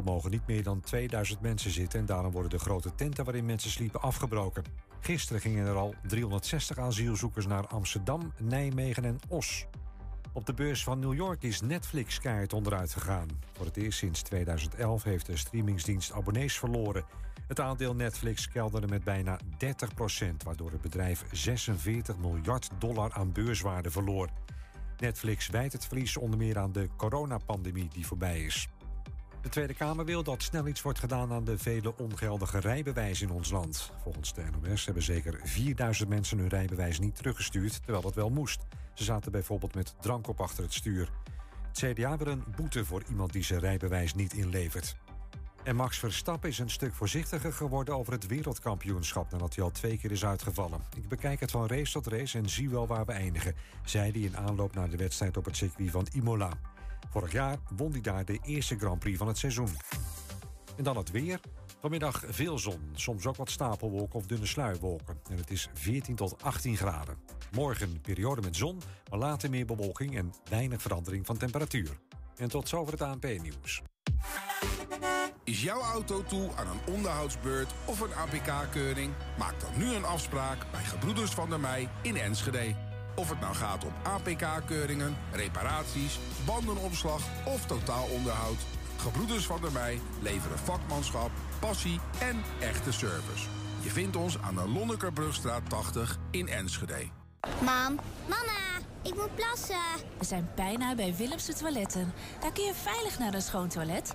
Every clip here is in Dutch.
Schiphol mogen niet meer dan 2000 mensen zitten... en daarom worden de grote tenten waarin mensen sliepen afgebroken. Gisteren gingen er al 360 asielzoekers naar Amsterdam, Nijmegen en Os. Op de beurs van New York is Netflix keihard onderuit gegaan. Voor het eerst sinds 2011 heeft de streamingsdienst abonnees verloren. Het aandeel Netflix kelderde met bijna 30% waardoor het bedrijf 46 miljard dollar aan beurswaarde verloor. Netflix wijt het verlies onder meer aan de coronapandemie die voorbij is. De Tweede Kamer wil dat snel iets wordt gedaan aan de vele ongeldige rijbewijzen in ons land. Volgens de NOS hebben zeker 4000 mensen hun rijbewijs niet teruggestuurd, terwijl dat wel moest. Ze zaten bijvoorbeeld met drank op achter het stuur. Het CDA wil een boete voor iemand die zijn rijbewijs niet inlevert. En Max Verstappen is een stuk voorzichtiger geworden over het wereldkampioenschap nadat hij al twee keer is uitgevallen. Ik bekijk het van race tot race en zie wel waar we eindigen, zei hij in aanloop naar de wedstrijd op het circuit van Imola. Vorig jaar won hij daar de eerste Grand Prix van het seizoen. En dan het weer. Vanmiddag veel zon, soms ook wat stapelwolken of dunne sluierwolken. En het is 14 tot 18 graden. Morgen periode met zon, maar later meer bewolking en weinig verandering van temperatuur. En tot zover het ANP-nieuws. Is jouw auto toe aan een onderhoudsbeurt of een APK-keuring? Maak dan nu een afspraak bij Gebroeders van der Mei in Enschede. Of het nou gaat om APK-keuringen, reparaties, bandenopslag of totaalonderhoud. Gebroeders van der Mei leveren vakmanschap, passie en echte service. Je vindt ons aan de Lonnekerbrugstraat 80 in Enschede. Mam, mama, ik moet plassen. We zijn bijna bij Willemse Toiletten. Daar kun je veilig naar een schoon toilet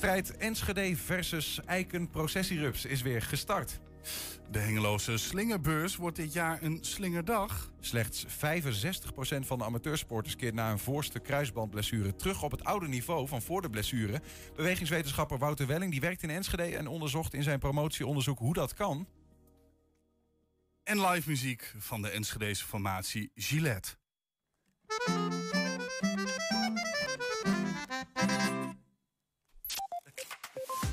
Strijd Enschede versus Eiken Processierups is weer gestart. De Hengeloze Slingerbeurs wordt dit jaar een slingerdag. Slechts 65% van de amateursporters keert na een voorste kruisbandblessure terug op het oude niveau van voor de blessure. Bewegingswetenschapper Wouter Welling die werkt in Enschede en onderzocht in zijn promotieonderzoek hoe dat kan. En live muziek van de Enschedese formatie Gillette.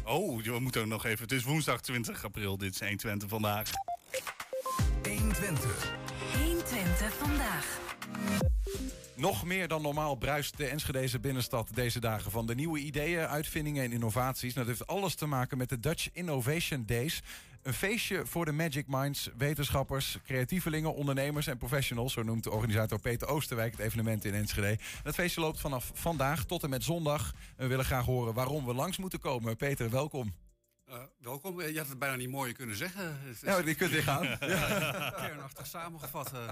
Oh, we moeten ook nog even. Het is woensdag 20 april. Dit is 120 vandaag. 120. 120 vandaag. Nog meer dan normaal bruist de Enschedeze binnenstad deze dagen van de nieuwe ideeën, uitvindingen en innovaties. Dat heeft alles te maken met de Dutch Innovation Days. Een feestje voor de Magic Minds, wetenschappers, creatievelingen, ondernemers en professionals. Zo noemt de organisator Peter Oosterwijk het evenement in Enschede. Het feestje loopt vanaf vandaag tot en met zondag. We willen graag horen waarom we langs moeten komen. Peter, welkom. Uh, welkom. Je had het bijna niet mooier kunnen zeggen. Ja, die kunt weer gaan. ja. Kernachtig samengevat. Uh,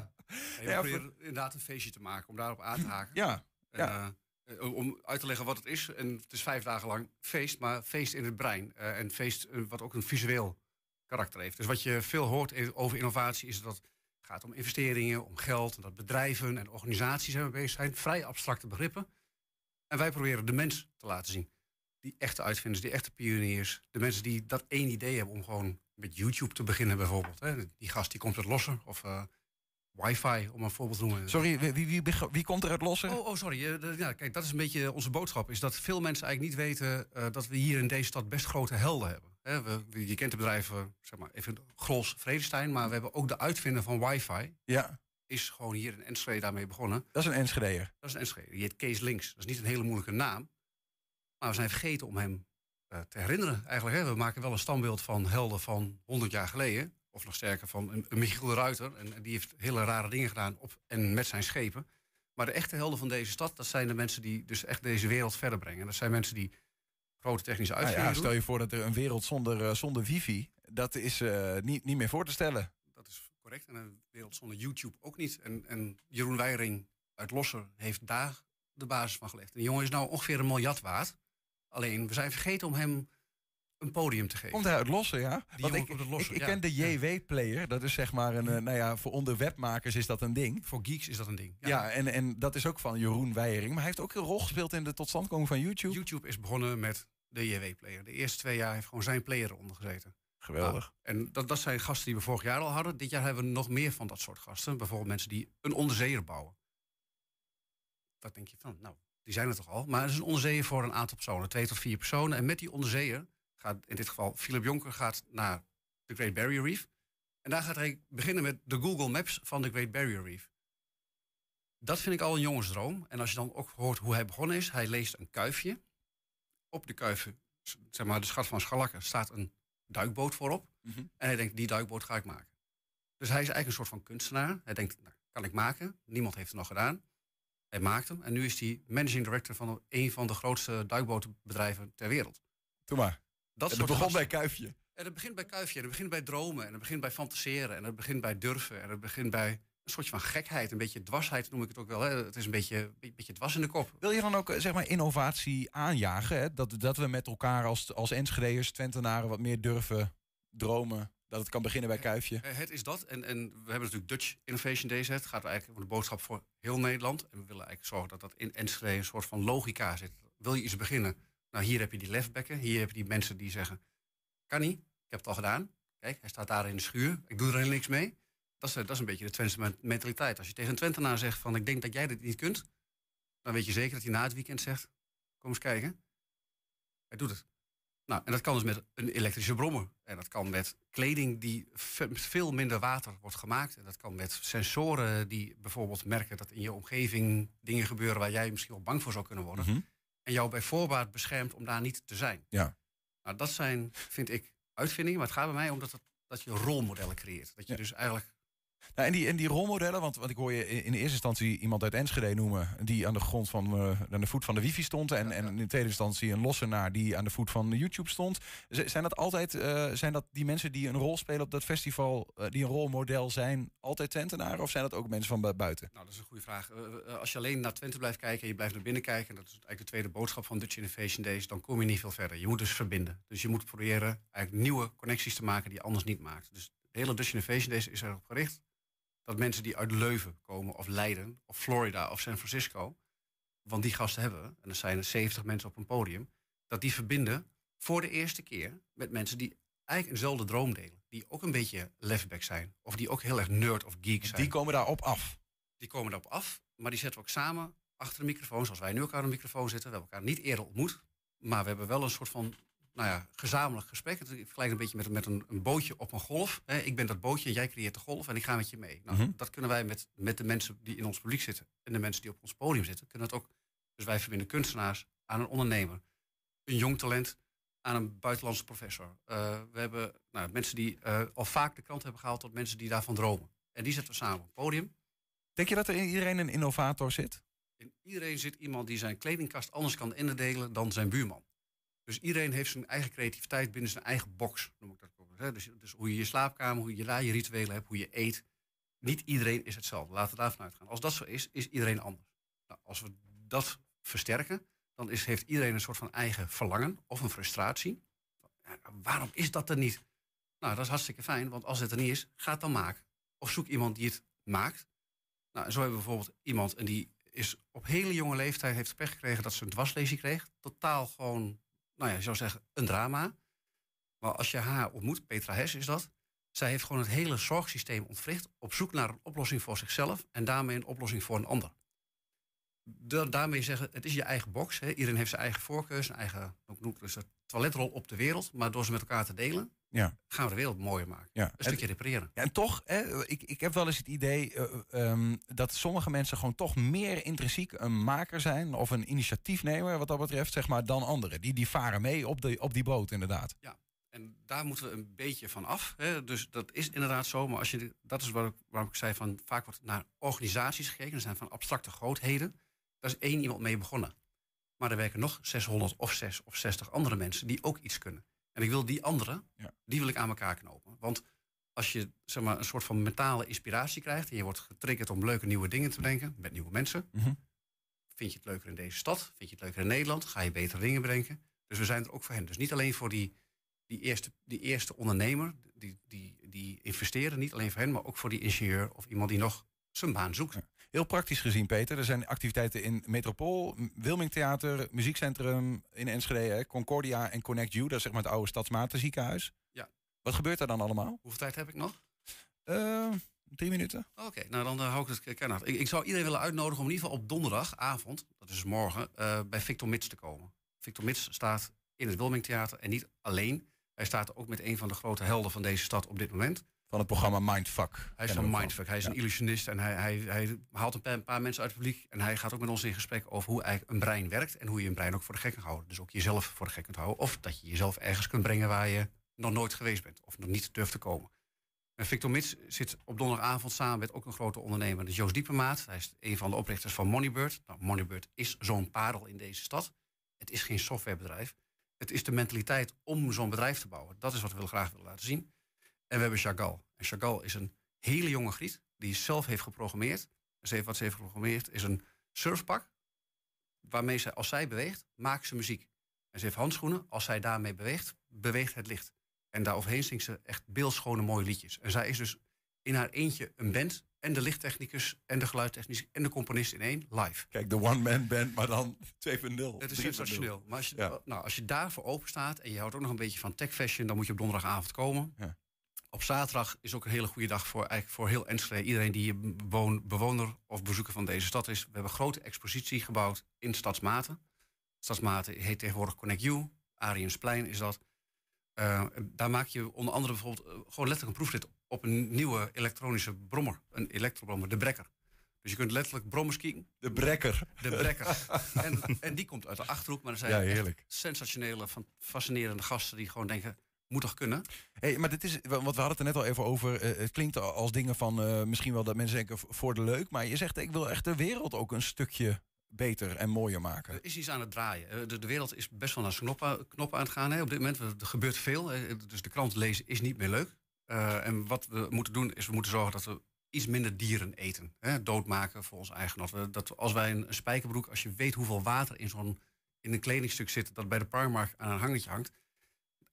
ja, probeert inderdaad een feestje te maken om daarop aan te haken. Ja. En. Uh, om uit te leggen wat het is. En het is vijf dagen lang feest, maar feest in het brein. en feest wat ook een visueel karakter heeft. Dus wat je veel hoort over innovatie is dat het gaat om investeringen, om geld. En dat bedrijven en organisaties hebben bezig zijn. Vrij abstracte begrippen. En wij proberen de mens te laten zien. Die echte uitvinders, die echte pioniers. De mensen die dat één idee hebben om gewoon met YouTube te beginnen bijvoorbeeld. Hè. Die gast die komt het lossen. Of uh, wifi, om een voorbeeld te noemen. Sorry, wie, wie, wie, komt er uit lossen? Oh, oh sorry. ja, kijk, dat is een beetje onze boodschap. Is dat veel mensen eigenlijk niet weten uh, dat we hier in deze stad best grote helden hebben we, je kent de bedrijven, zeg maar even Gros, Vredestein, maar we hebben ook de uitvinder van wifi. Ja. Is gewoon hier in Enschede daarmee begonnen. Dat is een Enschedeer. Dat is een Enschede. Die heet Kees Links. Dat is niet een hele moeilijke naam. Maar we zijn vergeten om hem uh, te herinneren. Eigenlijk, hè. we maken wel een standbeeld van helden van 100 jaar geleden. Of nog sterker, van een, een Michiel de Ruiter. En, die heeft hele rare dingen gedaan op en met zijn schepen. Maar de echte helden van deze stad, dat zijn de mensen die dus echt deze wereld verder brengen. Dat zijn mensen die grote technische nou uitvindingen. ja, stel je voor dat er een wereld zonder, uh, zonder wifi, dat is uh, niet, niet meer voor te stellen. Dat is correct. En een wereld zonder YouTube ook niet. En, en Jeroen Weijering uit Losser heeft daar de basis van gelegd. En die jongen is nou ongeveer een miljard waard. Alleen, we zijn vergeten om hem een podium te geven. Komt hij uit Lossen, ja? Die Want jongen ik, Lossen, ik, ik ja. ken de JW-player. Dat is zeg maar een, eh, nou ja, voor onder webmakers is dat een ding. Voor geeks is dat een ding. Ja, en, en dat is ook van Jeroen Weijering. Maar hij heeft ook een rol gespeeld in de totstandkoming van YouTube. YouTube is begonnen met de JW-player. De eerste twee jaar heeft gewoon zijn player eronder gezeten. Geweldig. En dat, dat zijn gasten die we vorig jaar al hadden. Dit jaar hebben we nog meer van dat soort gasten. Bijvoorbeeld mensen die een onderzeeër bouwen. Dat denk je van, nou, die zijn er toch al. Maar het is een onderzeeër voor een aantal personen, twee tot vier personen. En met die onderzeeër gaat in dit geval Philip Jonker gaat naar de Great Barrier Reef. En daar gaat hij beginnen met de Google Maps van de Great Barrier Reef. Dat vind ik al een jongensdroom. En als je dan ook hoort hoe hij begonnen is, hij leest een kuifje. Op de kuifje, zeg maar de schat van Schalakken, staat een duikboot voorop. Mhm. En hij denkt, die duikboot ga ik maken. Dus hij is eigenlijk een soort van kunstenaar. Hij denkt, nou, kan ik maken? Niemand heeft het nog gedaan. Hij maakt hem. En nu is hij managing director van een van de grootste duikbotenbedrijven ter wereld. Doe maar. Dat Het soort begon gasten. bij Kuifje. En het begint bij kuifje, en het begint bij dromen, en het begint bij fantaseren, en het begint bij durven, en het begint bij een soort van gekheid, een beetje dwarsheid noem ik het ook wel. Hè. Het is een beetje, een beetje dwars in de kop. Wil je dan ook eh, zeg maar innovatie aanjagen? Hè? Dat, dat we met elkaar als, als Enschede'ers, Twentenaren wat meer durven dromen. Dat het kan beginnen bij Kuifje. Eh, Het is dat. En, en we hebben natuurlijk Dutch Innovation Days. Het gaat eigenlijk om de boodschap voor heel Nederland. En we willen eigenlijk zorgen dat dat in Enschede een soort van logica zit. Wil je iets beginnen? Nou, hier heb je die lefbekken. Hier heb je die mensen die zeggen... Kan niet, ik heb het al gedaan. Kijk, hij staat daar in de schuur. Ik doe er helemaal niks mee. Dat is, eh, dat is een beetje de Twentse men- mentaliteit. Als je tegen een Twentenaar zegt van... ik denk dat jij dit niet kunt... dan weet je zeker dat hij na het weekend zegt... kom eens kijken. Hij doet het. Nou, en dat kan dus met een elektrische brommer. En dat kan met kleding die veel minder water wordt gemaakt. En dat kan met sensoren die bijvoorbeeld merken dat in je omgeving dingen gebeuren waar jij misschien wel bang voor zou kunnen worden. Mhm. En jou bij voorbaat beschermt om daar niet te zijn. Ja. Nou, dat zijn, vind ik, uitvindingen. Maar het gaat bij mij om dat, het- dat je rolmodellen creëert. Dat je Ja. dus eigenlijk Nou, en, die, en die rolmodellen, want, want ik hoor je in de eerste instantie iemand uit Enschede noemen... die aan de grond van, eh, aan de voet van de wifi stond... en, en in de tweede instantie een lossenaar die aan de voet van YouTube stond. Z- Zijn dat altijd, eh, zijn dat die mensen die een rol spelen op dat festival... eh, die een rolmodel zijn, altijd Twentenaren? Of zijn dat ook mensen van bu- buiten? Nou, dat is een goede vraag. Als je alleen naar Twente blijft kijken en je blijft naar binnen kijken, en dat is eigenlijk de tweede boodschap van Dutch Innovation Days, dan kom je niet veel verder. Je moet dus verbinden. Dus je moet proberen eigenlijk nieuwe connecties te maken die je anders niet maakt. Dus de hele Dutch Innovation Days is erop gericht dat mensen die uit Leuven komen, of Leiden, of Florida, of San Francisco, want die gasten hebben we, en er zijn er 70 mensen op een podium, dat die verbinden voor de eerste keer met mensen die eigenlijk eenzelfde droom delen. Die ook een beetje lefback zijn. Of die ook heel erg nerd of geek zijn Die komen daarop af. die komen erop af, maar die zetten we ook samen achter de microfoon, zoals wij nu elkaar aan de microfoon zitten. We hebben elkaar niet eerder ontmoet, maar we hebben wel een soort van nou ja, gezamenlijk gesprek. Het vergelijk een beetje met, met een, een bootje op een golf. Ik ben dat bootje en jij creëert de golf en ik ga met je mee. Nou, Mhm. Dat kunnen wij met, met de mensen die in ons publiek zitten en de mensen die op ons podium zitten, kunnen dat ook. Dus wij verbinden kunstenaars aan een ondernemer, een jong talent aan een buitenlandse professor. Eh, we hebben nou, mensen die eh, al vaak de krant hebben gehaald tot mensen die daarvan dromen. En die zetten we samen op het podium. Denk je dat er in iedereen een innovator zit? In iedereen zit iemand die zijn kledingkast anders kan indelen dan zijn buurman. Dus iedereen heeft zijn eigen creativiteit binnen zijn eigen box, noem ik dat ook. Dus, dus hoe je je slaapkamer, hoe je daar je rituelen hebt, hoe je eet. Niet iedereen is hetzelfde. Laten we daarvan uitgaan. Als dat zo is, is iedereen anders. Nou, als we dat versterken, dan is, heeft iedereen een soort van eigen verlangen of een frustratie. Waarom is dat er niet? Nou, dat is hartstikke fijn, want als het er niet is, ga het dan maken. Of zoek iemand die het maakt. Nou, zo hebben we bijvoorbeeld iemand en die is op hele jonge leeftijd heeft pech gekregen dat ze een dwarslesie kreeg. Totaal gewoon, nou ja, je zou zeggen, een drama. Maar als je haar ontmoet, Petra Hes is dat. Zij heeft gewoon het hele zorgsysteem ontwricht. Op zoek naar een oplossing voor zichzelf en daarmee een oplossing voor een ander. Da- daarmee zeggen, het is je eigen box. Hè. Iedereen heeft zijn eigen voorkeur, zijn eigen dus toiletrol op de wereld. Maar door ze met elkaar te delen, Ja. gaan we de wereld mooier maken. Ja. Een stukje repareren. Ja, en toch, hè, ik, ik heb wel eens het idee eh, ehm, dat sommige mensen gewoon toch meer intrinsiek een maker zijn of een initiatiefnemer wat dat betreft, zeg maar, dan anderen. Die, die varen mee op, de, op die boot, inderdaad. En daar moeten we een beetje van af. Hè. Dus dat is inderdaad zo. Maar als je, dat is waar waarom ik zei van vaak wordt naar organisaties gekeken. Dat zijn van abstracte grootheden. Daar is één iemand mee begonnen. Maar er werken nog 600 of 6 of 60 andere mensen die ook iets kunnen. En ik wil die anderen, Ja. die wil ik aan elkaar knopen. Want als je zeg maar, een soort van mentale inspiratie krijgt... en je wordt getriggerd om leuke nieuwe dingen te bedenken met nieuwe mensen... Mhm. vind je het leuker in deze stad, vind je het leuker in Nederland... ga je betere dingen bedenken. Dus we zijn er ook voor hen. Dus niet alleen voor die die eerste, die eerste ondernemer, die, die, die investeren, niet alleen voor hen, maar ook voor die ingenieur of iemand die nog zijn baan zoekt. Heel praktisch gezien, Peter. Er zijn activiteiten in Metropool, Wilming Theater, Muziekcentrum in Enschede, hè, Concordia en Connect You. Dat is zeg maar het oude Stadsmaten ziekenhuis. Ja. Wat gebeurt er dan allemaal? Hoeveel tijd heb ik nog? Uh, drie minuten. Oké, nou dan uh, hou ik het kennen. Ik, ik zou iedereen willen uitnodigen om in ieder geval op donderdagavond, dat is morgen, uh, bij Victor Mits te komen. Victor Mits staat in het Wilming Theater en niet alleen. Hij staat ook met een van de grote helden van deze stad op dit moment. Van het programma Mindfuck. Hij is van Mindfuck. Hij is een illusionist en hij, hij, hij haalt een paar mensen uit het publiek. En hij gaat ook met ons in gesprek over hoe eigenlijk een brein werkt. En hoe je een brein ook voor de gek kan houden. Dus ook jezelf voor de gek kunt houden. Of dat je jezelf ergens kunt brengen waar je nog nooit geweest bent. Of nog niet durft te komen. En Victor Mits zit op donderdagavond samen met ook een grote ondernemer. Dat is Joost Diepemaat. Hij is een van de oprichters van Moneybird. Nou, Moneybird is zo'n parel in deze stad. Het is geen softwarebedrijf. Het is de mentaliteit om zo'n bedrijf te bouwen. Dat is wat we graag willen laten zien. En we hebben Chagall. En Chagall is een hele jonge griet die zelf heeft geprogrammeerd. Ze heeft, wat ze heeft geprogrammeerd is een surfpak. Waarmee ze, als zij beweegt, maakt ze muziek. En ze heeft handschoenen. Als zij daarmee beweegt, beweegt het licht. En daaroverheen zingt ze echt beeldschone mooie liedjes. En zij is dus in haar eentje een band. En de lichttechnicus en de geluidtechnicus en de componist in één live. Kijk, de one-man band, maar dan 2.0. Het is sensationeel. Maar als je, ja. nou, als je daarvoor open staat en je houdt ook nog een beetje van tech fashion, dan moet je op donderdagavond komen. Ja. Op zaterdag is ook een hele goede dag voor, eigenlijk voor heel Enschede. Iedereen die bewoner of bezoeker van deze stad is. We hebben een grote expositie gebouwd in Stadsmaten. Stadsmaten heet tegenwoordig Connect You. Ariensplein is dat. Uh, daar maak je onder andere bijvoorbeeld uh, gewoon letterlijk een proefrit op een nieuwe elektronische brommer. Een elektrobrommer, de Brekker. Dus je kunt letterlijk brommers kijken. De Brekker. De Brekker. en, en, die komt uit de Achterhoek. Maar er zijn ja, sensationele, fascinerende gasten die gewoon denken... moet toch kunnen? Hey, maar dit is, want we hadden het er net al even over. Uh, het klinkt als dingen van uh, misschien wel dat mensen denken voor de leuk. Maar je zegt ik wil echt de wereld ook een stukje beter en mooier maken. Er is iets aan het draaien. De, de wereld is best wel naar zijn knoppen, aan het gaan. Hè. Op dit moment er gebeurt veel. Hè. Dus de krant lezen is niet meer leuk. Uh, en wat we moeten doen is we moeten zorgen dat we iets minder dieren eten. Hè. Doodmaken voor ons eigen. We, dat als wij een, een spijkerbroek, als je weet hoeveel water in zo'n in een kledingstuk zit dat bij de Primark aan een hangetje hangt.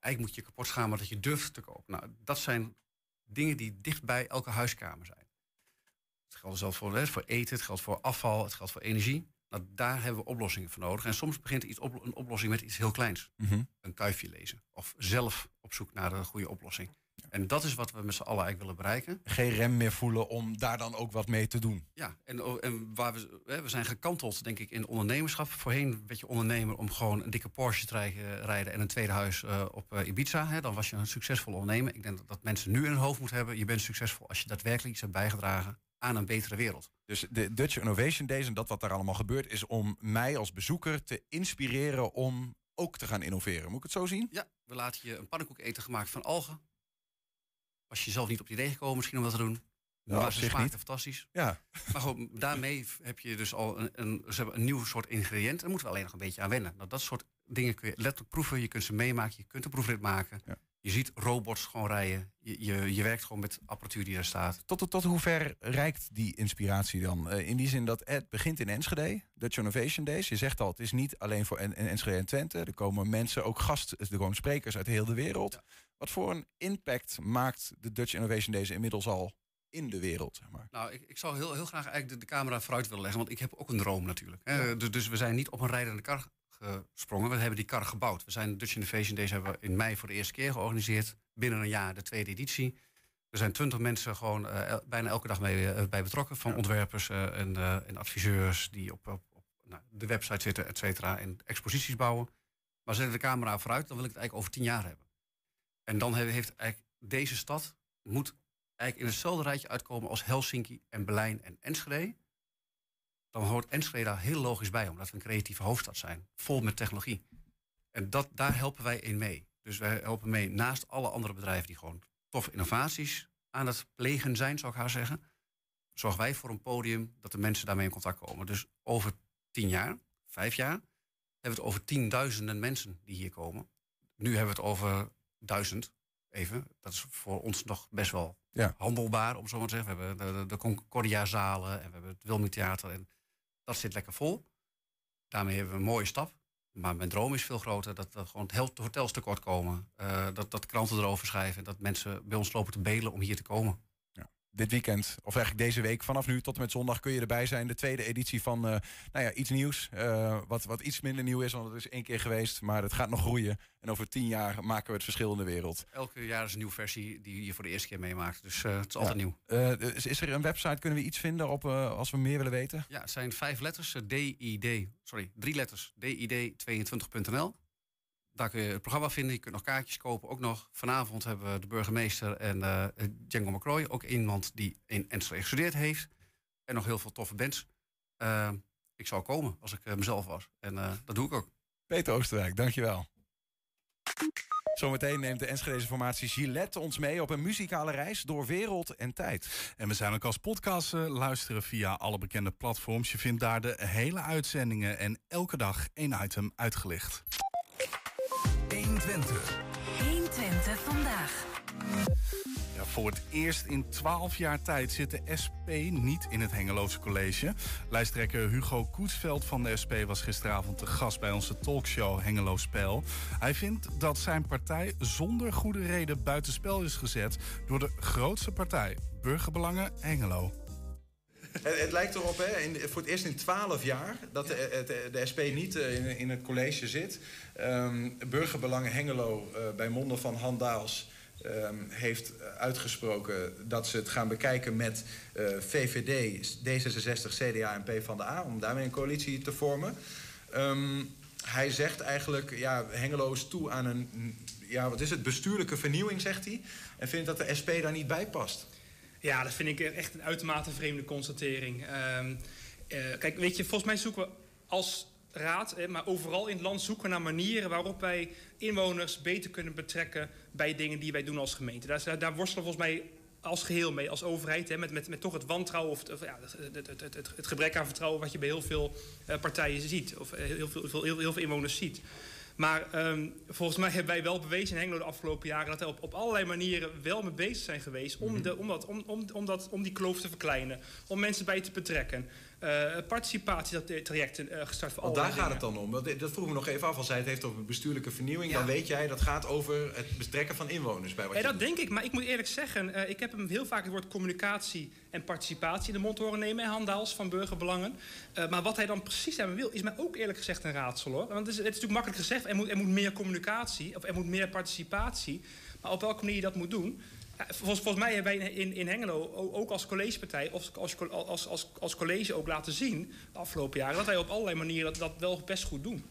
Eigenlijk moet je kapot gaan, maar dat je durft te kopen. Nou, dat zijn dingen die dicht bij elke huiskamer zijn. Het geldt zelfs voor, hè, voor eten, het geldt voor afval, het geldt voor energie. Nou, daar hebben we oplossingen voor nodig. En soms begint iets op, een oplossing met iets heel kleins. Mm -hmm. Een kuifje lezen. Of zelf op zoek naar een goede oplossing. En dat is wat we met z'n allen eigenlijk willen bereiken. Geen rem meer voelen om daar dan ook wat mee te doen. Ja, en, en waar we, we zijn gekanteld, denk ik, in ondernemerschap. Voorheen werd je ondernemer om gewoon een dikke Porsche te rijden en een tweede huis uh, op uh, Ibiza. Hè. Dan was je een succesvol ondernemer. Ik denk dat, dat mensen nu in hun hoofd moeten hebben. Je bent succesvol als je daadwerkelijk iets hebt bijgedragen aan een betere wereld. Dus de Dutch Innovation Days en dat wat daar allemaal gebeurt... is om mij als bezoeker te inspireren om ook te gaan innoveren. Moet ik het zo zien? Ja, we laten je een pannenkoek eten gemaakt van algen. Was je zelf niet op het idee gekomen misschien om dat te doen? Nou, maar ze smaakten fantastisch. Ja. Maar gewoon, daarmee heb je dus al een, een, ze hebben een nieuw soort ingrediënt. Daar moeten we alleen nog een beetje aan wennen. Nou, dat soort dingen kun je letterlijk proeven. Je kunt ze meemaken. Je kunt een proefrit maken. Ja. Je ziet robots gewoon rijden. Je, je, je, werkt gewoon met apparatuur die er staat. Tot, tot, tot hoe ver reikt die inspiratie dan? Uh, in die zin dat het begint in Enschede, Dutch Innovation Days. Je zegt al, het is niet alleen voor en, en Enschede en Twente. Er komen mensen, ook gasten, er komen sprekers uit heel de wereld. Ja. Wat voor een impact maakt de Dutch Innovation Days inmiddels al in de wereld? Zeg maar? Nou, ik, ik zou heel, heel graag eigenlijk de, de camera vooruit willen leggen. Want ik heb ook een droom natuurlijk. Hè. Ja. Dus, dus we zijn niet op een rijdende kar gesprongen. We hebben die kar gebouwd. We zijn Dutch Innovation Days hebben we in mei voor de eerste keer georganiseerd. Binnen een jaar de tweede editie. Er zijn twintig mensen gewoon uh, el, bijna elke dag mee, uh, bij betrokken. Van Ja. ontwerpers uh, en, en adviseurs die op, op, op nou, de website zitten, et cetera. En exposities bouwen. Maar zetten de camera vooruit, dan wil ik het eigenlijk over tien jaar hebben. En dan heeft, eigenlijk deze stad moet eigenlijk in hetzelfde rijtje uitkomen als Helsinki en Berlijn en Enschede. Dan hoort Enschede daar heel logisch bij, omdat we een creatieve hoofdstad zijn. Vol met technologie. En dat, daar helpen wij in mee. Dus wij helpen mee naast alle andere bedrijven die gewoon toffe innovaties aan het plegen zijn, zou ik haar zeggen. Zorgen wij voor een podium dat de mensen daarmee in contact komen. Dus over tien jaar, vijf jaar, hebben we het over tienduizenden mensen die hier komen. Nu hebben we het over duizend, even. Dat is voor ons nog best wel Ja. handelbaar, om zo maar te zeggen. We hebben de, de, de Concordia-zalen en we hebben het Wilming Theater. En dat zit lekker vol. Daarmee hebben we een mooie stap. Maar mijn droom is veel groter. Dat er gewoon hel- hotels tekort komen. eh, dat, dat kranten erover schrijven. Dat mensen bij ons lopen te bedelen om hier te komen. Dit weekend, of eigenlijk deze week, vanaf nu tot en met zondag kun je erbij zijn. De tweede editie van eh, nou ja, iets nieuws. eh, wat, wat iets minder nieuw is, want het is één keer geweest. Maar het gaat nog groeien. En over tien jaar maken we het verschil in de wereld. Elke jaar is een nieuwe versie die je voor de eerste keer meemaakt. Dus eh, het is altijd Ja. nieuw. Is, is er een website, kunnen we iets vinden op, als we meer willen weten? Ja, het zijn vijf letters. DID, sorry, drie letters. DID22.nl. Daar kun je het programma vinden. Je kunt nog kaartjes kopen. Ook nog vanavond hebben we de burgemeester en eh Django McCroy. Ook iemand die in Enschede gestudeerd heeft. En nog heel veel toffe bands. Eh, ik zou komen als ik eh, mezelf was. En eh, dat doe ik ook. Peter Oosterwijk, dankjewel. Zometeen neemt de Enschedeze formatie Gillette ons mee op een muzikale reis door wereld en tijd. En we zijn ook als podcast luisteren via alle bekende platforms. Je vindt daar de hele uitzendingen en elke dag één item uitgelicht. 120. 120 vandaag. Ja, voor het eerst in 12 jaar tijd zit de SP niet in het Hengeloze College. Lijsttrekker Hugo Koetsveld van de SP was gisteravond te gast bij onze talkshow Hengelo Spel. Hij vindt dat zijn partij zonder goede reden buitenspel is gezet door de grootste partij, Burgerbelangen Hengelo. Het, het lijkt erop, hè, in, voor het eerst in twaalf jaar, dat de, het- de SP niet eh, in, in het college zit. Ehm, Burgerbelangen Hengelo eh, bij monden van Han Daals ehm, heeft uitgesproken dat ze het gaan bekijken met eh, VVD, D66, CDA en PvdA... om daarmee een coalitie te vormen. Ehm, hij zegt eigenlijk, ja, Hengelo is toe aan een, ja, wat is het, bestuurlijke vernieuwing, zegt hij. En vindt dat de SP daar niet bij past. Ja, dat vind ik echt een uitermate vreemde constatering. Ehm, eh, kijk, weet je, volgens mij zoeken we als raad, maar overal in het land zoeken naar manieren waarop wij inwoners beter kunnen betrekken bij dingen die wij doen als gemeente. Daar, daar, worstelen volgens mij als geheel mee, als overheid, hè, met, met, met toch het wantrouwen of, ja, het, het, het, het gebrek aan vertrouwen wat je bij heel veel eh, partijen ziet, of eh, heel, veel, heel, heel veel inwoners ziet. Maar ehm, volgens mij hebben wij wel bewezen in Hengelo de afgelopen jaren dat wij op, op allerlei manieren wel mee bezig zijn geweest om, de, om, dat, om, om, om, dat, om die kloof te verkleinen, om mensen bij te betrekken. Eh participatietrajecten eh gestart voor Want daar gaat het dan om. Want Dat vroeg me nog even af. Als zij het heeft over bestuurlijke vernieuwing... Ja. dan weet jij dat gaat over het betrekken van inwoners. Bij wat Ja, je dat doet. denk ik. Maar ik moet eerlijk zeggen, eh, ik heb hem heel vaak het woord communicatie en participatie in de mond horen nemen, hè, Han Daals van Burgerbelangen. Eh, maar wat hij dan precies hebben wil, is mij ook eerlijk gezegd een raadsel hoor. Want het is, het is natuurlijk makkelijk gezegd, er moet, er moet meer communicatie, of er moet meer participatie. Maar op welke manier je dat moet doen. Volgens, volgens mij hebben wij in, in Hengelo ook als collegepartij, of als, als, als, als college ook laten zien de afgelopen jaren, dat wij op allerlei manieren dat wel best goed doen.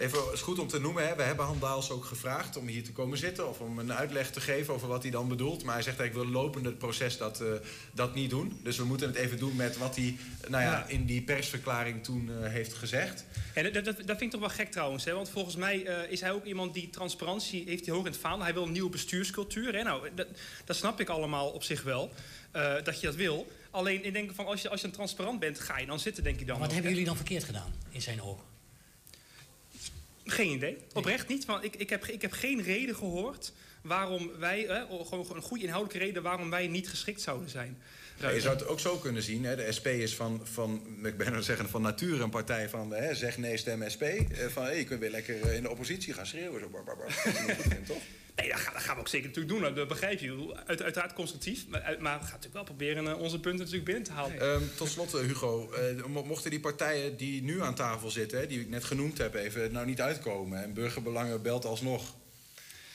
Even, het is goed om te noemen. Hè. We hebben Han Daals ook gevraagd om hier te komen zitten... of om een uitleg te geven over wat hij dan bedoelt. Maar hij zegt eigenlijk, ik wil lopende het proces dat, eh, dat niet doen. Dus we moeten het even doen met wat hij nou ja, in die persverklaring toen eh, heeft gezegd. Ja, dat, dat, dat vind ik toch wel gek trouwens. Hè? Want volgens mij eh, is hij ook iemand die transparantie heeft hij hoog in het vaandel. Hij wil een nieuwe bestuurscultuur. Hè? Nou, dat, dat snap ik allemaal op zich wel. eh, dat je dat wil. Alleen ik denk van als je, als je dan transparant bent, ga je dan zitten, denk ik dan. Wat ook, hebben hè? jullie dan verkeerd gedaan in zijn ogen? Geen idee. Oprecht niet. Want ik, ik, heb, ik heb geen reden gehoord waarom wij, gewoon een goede inhoudelijke reden waarom wij niet geschikt zouden zijn. Je zou het ook zo kunnen zien. Hè. De SP is van, van, ik ben aan zeggen, van nature een partij van hè, zeg nee, stem SP. Eh, van hey, je kunt weer lekker eh, in de oppositie gaan schreeuwen. Zo, bar, bar, bar. Dat toch? Nee, dat gaan, dat gaan we ook zeker natuurlijk doen. Dat begrijp je. Uit, uiteraard constructief. Maar, uit- maar we gaan natuurlijk wel proberen eh, onze punten natuurlijk binnen te halen. Ehm, tot slot, eh, Hugo. eh, mo- mochten die partijen die nu aan tafel zitten, die ik net genoemd heb, even nou niet uitkomen. En burgerbelangen belt alsnog.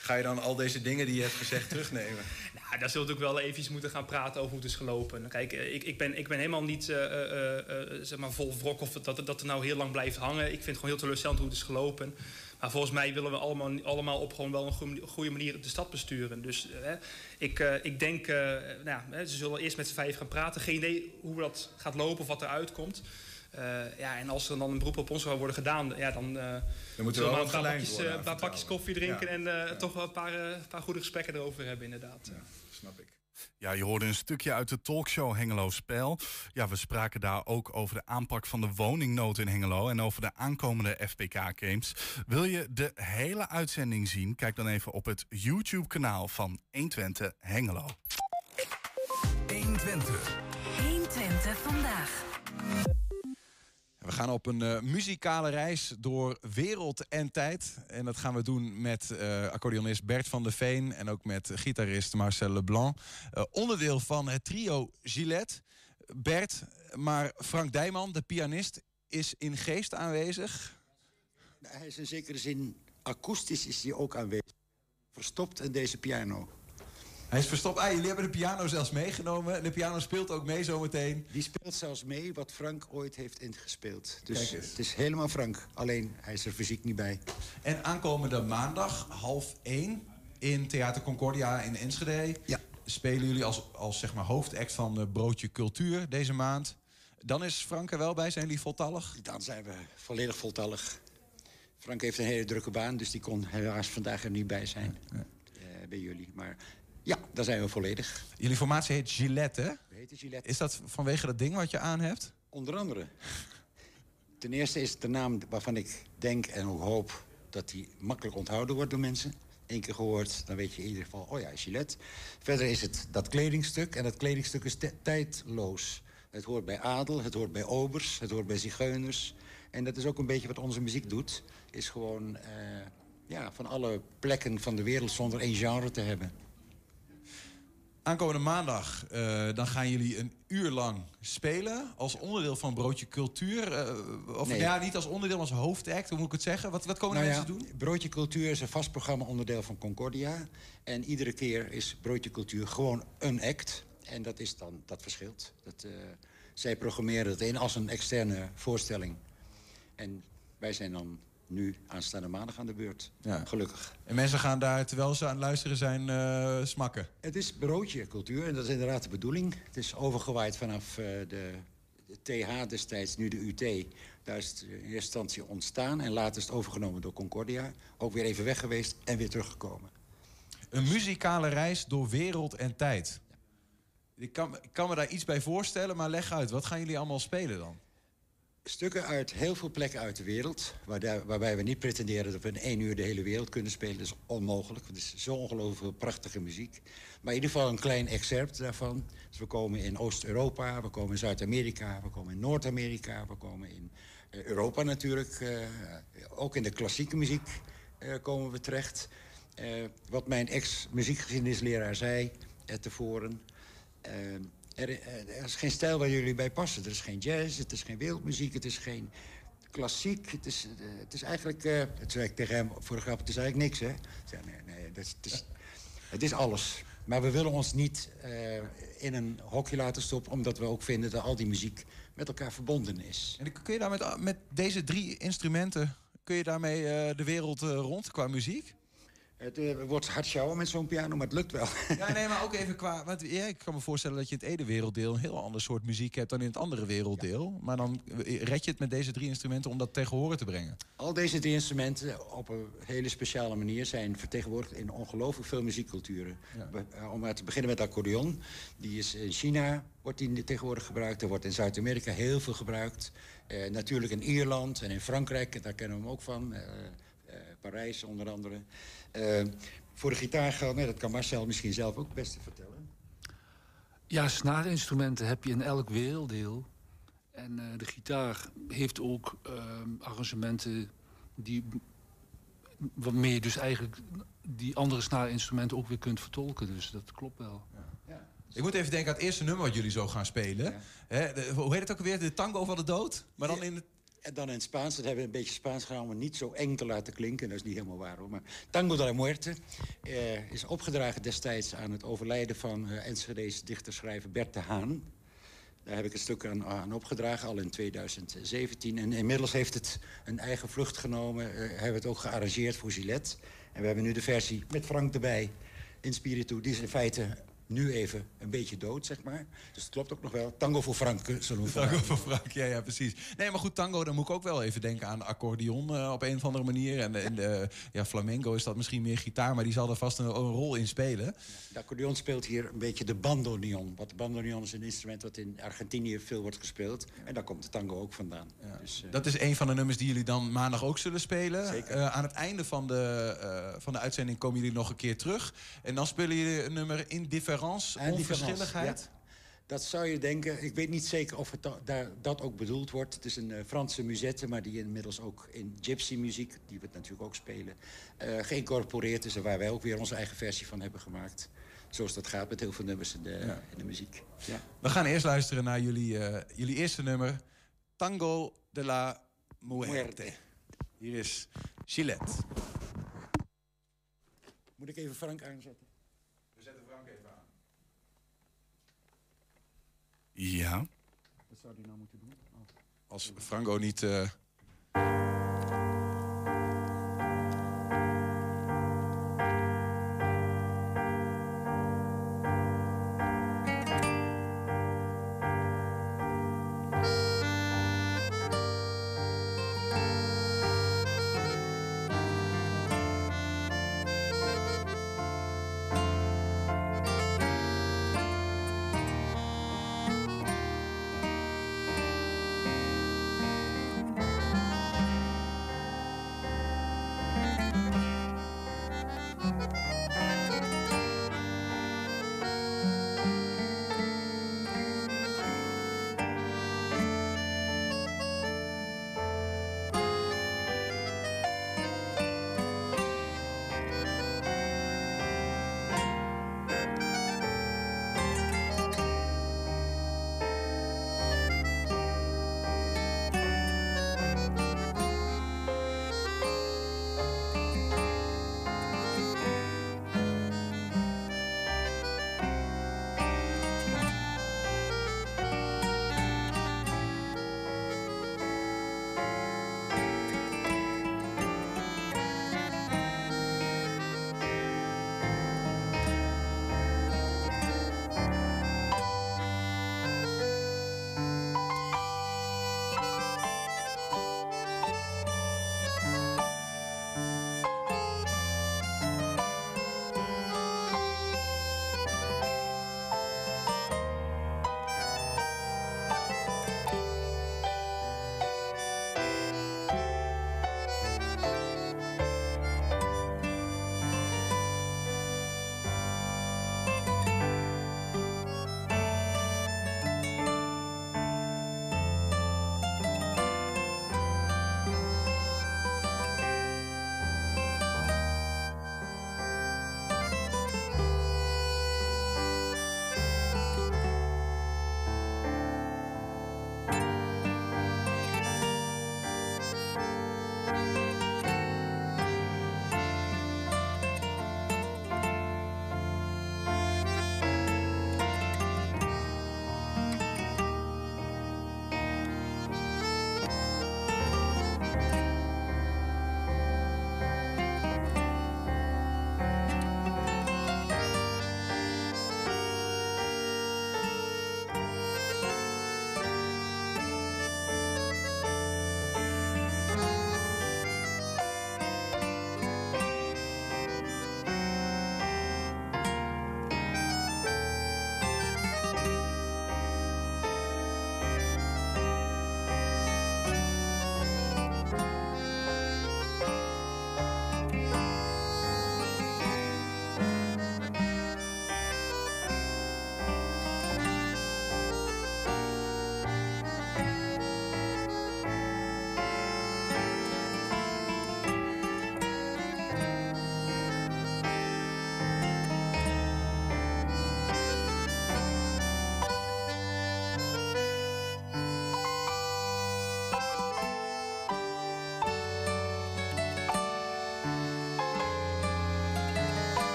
Ga je dan al deze dingen die je hebt gezegd terugnemen? Nou, daar zullen we natuurlijk wel even moeten gaan praten over hoe het is gelopen. Kijk, eh, ik, ik, ben, ik ben helemaal niet eh, eh, eh, eh, zeg maar vol wrok of dat, dat er nou heel lang blijft hangen. Ik vind het gewoon heel teleurstellend hoe het is gelopen. Maar volgens mij willen we allemaal, allemaal op gewoon wel een goede, manier de stad besturen. Dus eh, ik, eh, ik denk, eh, nou ja, ze zullen eerst met z'n vijf gaan praten. Geen idee hoe dat gaat lopen of wat eruit komt. Ja, en als er dan een beroep op ons zou worden gedaan, ja, dan, eh Dan moeten we wel een paar bakjes, bakjes koffie drinken Ja. en toch wel een paar, paar goede gesprekken erover hebben, inderdaad. Snap ik. Ja, je hoorde een stukje uit de talkshow Hengelo Spel. Ja, we spraken daar ook over de aanpak van de woningnood in Hengelo en over de aankomende FPK-games. Wil je de hele uitzending zien? Kijk dan even op het YouTube-kanaal van 120 Hengelo. 120. 120 vandaag. We gaan op een uh, muzikale reis door wereld en tijd. En dat gaan we doen met uh, accordeonist Bert van der Veen... en ook met gitarist Marcel Leblanc. Uh, onderdeel van het trio Gillette. Bert, maar Frank Dijman, de pianist, is in geest aanwezig. Hij is in zekere zin akoestisch is hij ook aanwezig. Verstopt in deze piano. Hij is verstopt. Ah, jullie hebben de piano zelfs meegenomen. De piano speelt ook mee zometeen. Die speelt zelfs mee wat Frank ooit heeft ingespeeld. Dus het is helemaal Frank. Alleen hij is er fysiek niet bij. En aankomende maandag, half één, in Theater Concordia in Enschede... Ja. spelen jullie als, als zeg maar, hoofdact van uh, Broodje Cultuur deze maand. Dan is Frank er wel bij. Zijn jullie voltallig? Dan zijn we volledig voltallig. Frank heeft een hele drukke baan, dus die kon helaas vandaag er niet bij zijn. Ja. Uh, bij jullie. Maar ja, daar zijn we volledig. Jullie formatie heet Gillette, hè? We heten Gillette. Is dat vanwege dat ding wat je aan hebt? Onder andere. Ten eerste is het de naam waarvan ik denk en ook hoop... dat die makkelijk onthouden wordt door mensen. Eén keer gehoord, dan weet je in ieder geval... oh ja, Gillette. Verder is het dat kledingstuk. En dat kledingstuk is tijdloos. Het hoort bij adel, het hoort bij obers, het hoort bij zigeuners. En dat is ook een beetje wat onze muziek doet. Is gewoon uh, ja, van alle plekken van de wereld zonder één genre te hebben. Aankomende maandag uh, dan gaan jullie een uur lang spelen als onderdeel van Broodje Cultuur. Uh, of Nee. ja, niet als onderdeel, maar als hoofdact, hoe moet ik het zeggen? Wat, wat komen Nou ja, mensen doen? Broodje Cultuur is een vast programma onderdeel van Concordia. En iedere keer is Broodje Cultuur gewoon een act. En dat is dan, dat verschilt. Dat, uh, zij programmeren het in als een externe voorstelling. En wij zijn dan nu aanstaande maandag aan de beurt. Ja. Gelukkig. En mensen gaan daar, terwijl ze aan het luisteren zijn, uh, smakken. Het is broodje cultuur en dat is inderdaad de bedoeling. Het is overgewaaid vanaf uh, de, de, TH destijds, nu de UT. Daar is het in eerste instantie ontstaan en later is het overgenomen door Concordia. Ook weer even weg geweest en weer teruggekomen. Een muzikale reis door wereld en tijd. Ik kan, ik kan me daar iets bij voorstellen, maar leg uit. Wat gaan jullie allemaal spelen dan? Stukken uit heel veel plekken uit de wereld. Waar waarbij we niet pretenderen dat we in één uur de hele wereld kunnen spelen. Dat is onmogelijk. Het is zo ongelooflijk prachtige muziek. Maar in ieder geval een klein excerpt daarvan. Dus we komen in Oost-Europa, we komen in Zuid-Amerika, we komen in Noord-Amerika, we komen in uh, Europa natuurlijk. Uh, ook in de klassieke muziek uh, komen we terecht. wat mijn ex-muziekgeschiedenisleraar zei tevoren. Er, er, is geen stijl waar jullie bij passen. Er is geen jazz, het is geen wereldmuziek, het is geen klassiek. Het is, uh, het is eigenlijk, uh, het zei ik tegen hem voor de grap, het is eigenlijk niks, hè? Zei, nee, nee, dat is, het, is, het is alles. Maar we willen ons niet uh, in een hokje laten stoppen... omdat we ook vinden dat al die muziek met elkaar verbonden is. En kun je daar met, met deze drie instrumenten... kun je daarmee de wereld rond qua muziek? Het uh, wordt hard sjouwen met zo'n piano, maar het lukt wel. Ja, nee, maar ook even qua... Want, ja, ik kan me voorstellen dat je in het ene werelddeel... een heel ander soort muziek hebt dan in het andere werelddeel. Ja. Maar dan red je het met deze drie instrumenten om dat tegen horen te brengen. Al deze drie instrumenten op een hele speciale manier... zijn vertegenwoordigd in ongelooflijk veel muziekculturen. Ja. Om maar te beginnen met accordeon. Die is in China wordt die tegenwoordig gebruikt. Er wordt in Zuid-Amerika heel veel gebruikt. Natuurlijk in Ierland en in Frankrijk, daar kennen we hem ook van... Uh, Parijs onder andere. Uh, voor de gitaar geldt, nee, dat kan Marcel misschien zelf ook het beste vertellen. Ja, snaarinstrumenten heb je in elk werelddeel. En uh, de gitaar heeft ook uh, arrangementen die, waarmee je dus eigenlijk die andere snaarinstrumenten ook weer kunt vertolken. Dus dat klopt wel. Ja. Ja. Ik moet even denken aan het eerste nummer wat jullie zo gaan spelen. Ja. He, de, hoe heet het ook alweer? De tango van de dood? Maar dan in het en dan in het Spaans, dat hebben we een beetje Spaans gedaan... om niet zo eng te laten klinken. Dat is niet helemaal waar, hoor. Maar Tango de la Muerte uh, is opgedragen destijds... aan het overlijden van uh, Enschede's dichterschrijver Bert de Haan. Daar heb ik een stuk aan, aan, opgedragen, al in 2017. En inmiddels heeft het een eigen vlucht genomen. Uh, hebben we het ook gearrangeerd voor Gillette. En we hebben nu de versie met Frank erbij in Spiritu. Die is in feite nu even een beetje dood, zeg maar. Dus het klopt ook nog wel. Tango voor Frank, zullen we Tango voor Frank, ja, ja, precies. Nee, maar goed, tango, dan moet ik ook wel even denken aan accordeon uh, op een of andere manier. En, en de, ja, flamenco is dat misschien meer gitaar, maar die zal er vast een, een rol in spelen. De accordeon speelt hier een beetje de bandoneon. Wat de bandoneon is een instrument dat in Argentinië veel wordt gespeeld. En daar komt de tango ook vandaan. Ja. Dus, uh, dat is een van de nummers die jullie dan maandag ook zullen spelen. Zeker. Aan het einde van de, van de uitzending komen jullie nog een keer terug. En dan spelen jullie een nummer Indifference, onverschilligheid. Ja. Dat zou je denken. Ik weet niet zeker of het da- daar, dat ook bedoeld wordt. Het is een eh, Franse musette, maar die inmiddels ook in gypsy-muziek... die we natuurlijk ook spelen, eh, geïncorporeerd is... en waar wij ook weer onze eigen versie van hebben gemaakt. Zoals dat gaat met heel veel nummers in de, in de muziek. Ja. We gaan eerst luisteren naar jullie, eh, jullie eerste nummer. Tango de la Muerte. Hier is Gillette. Moet ik even Frank aanzetten? We zetten Frank even aan. Ja. Wat zou die nou moeten doen? Als Franco niet... eh,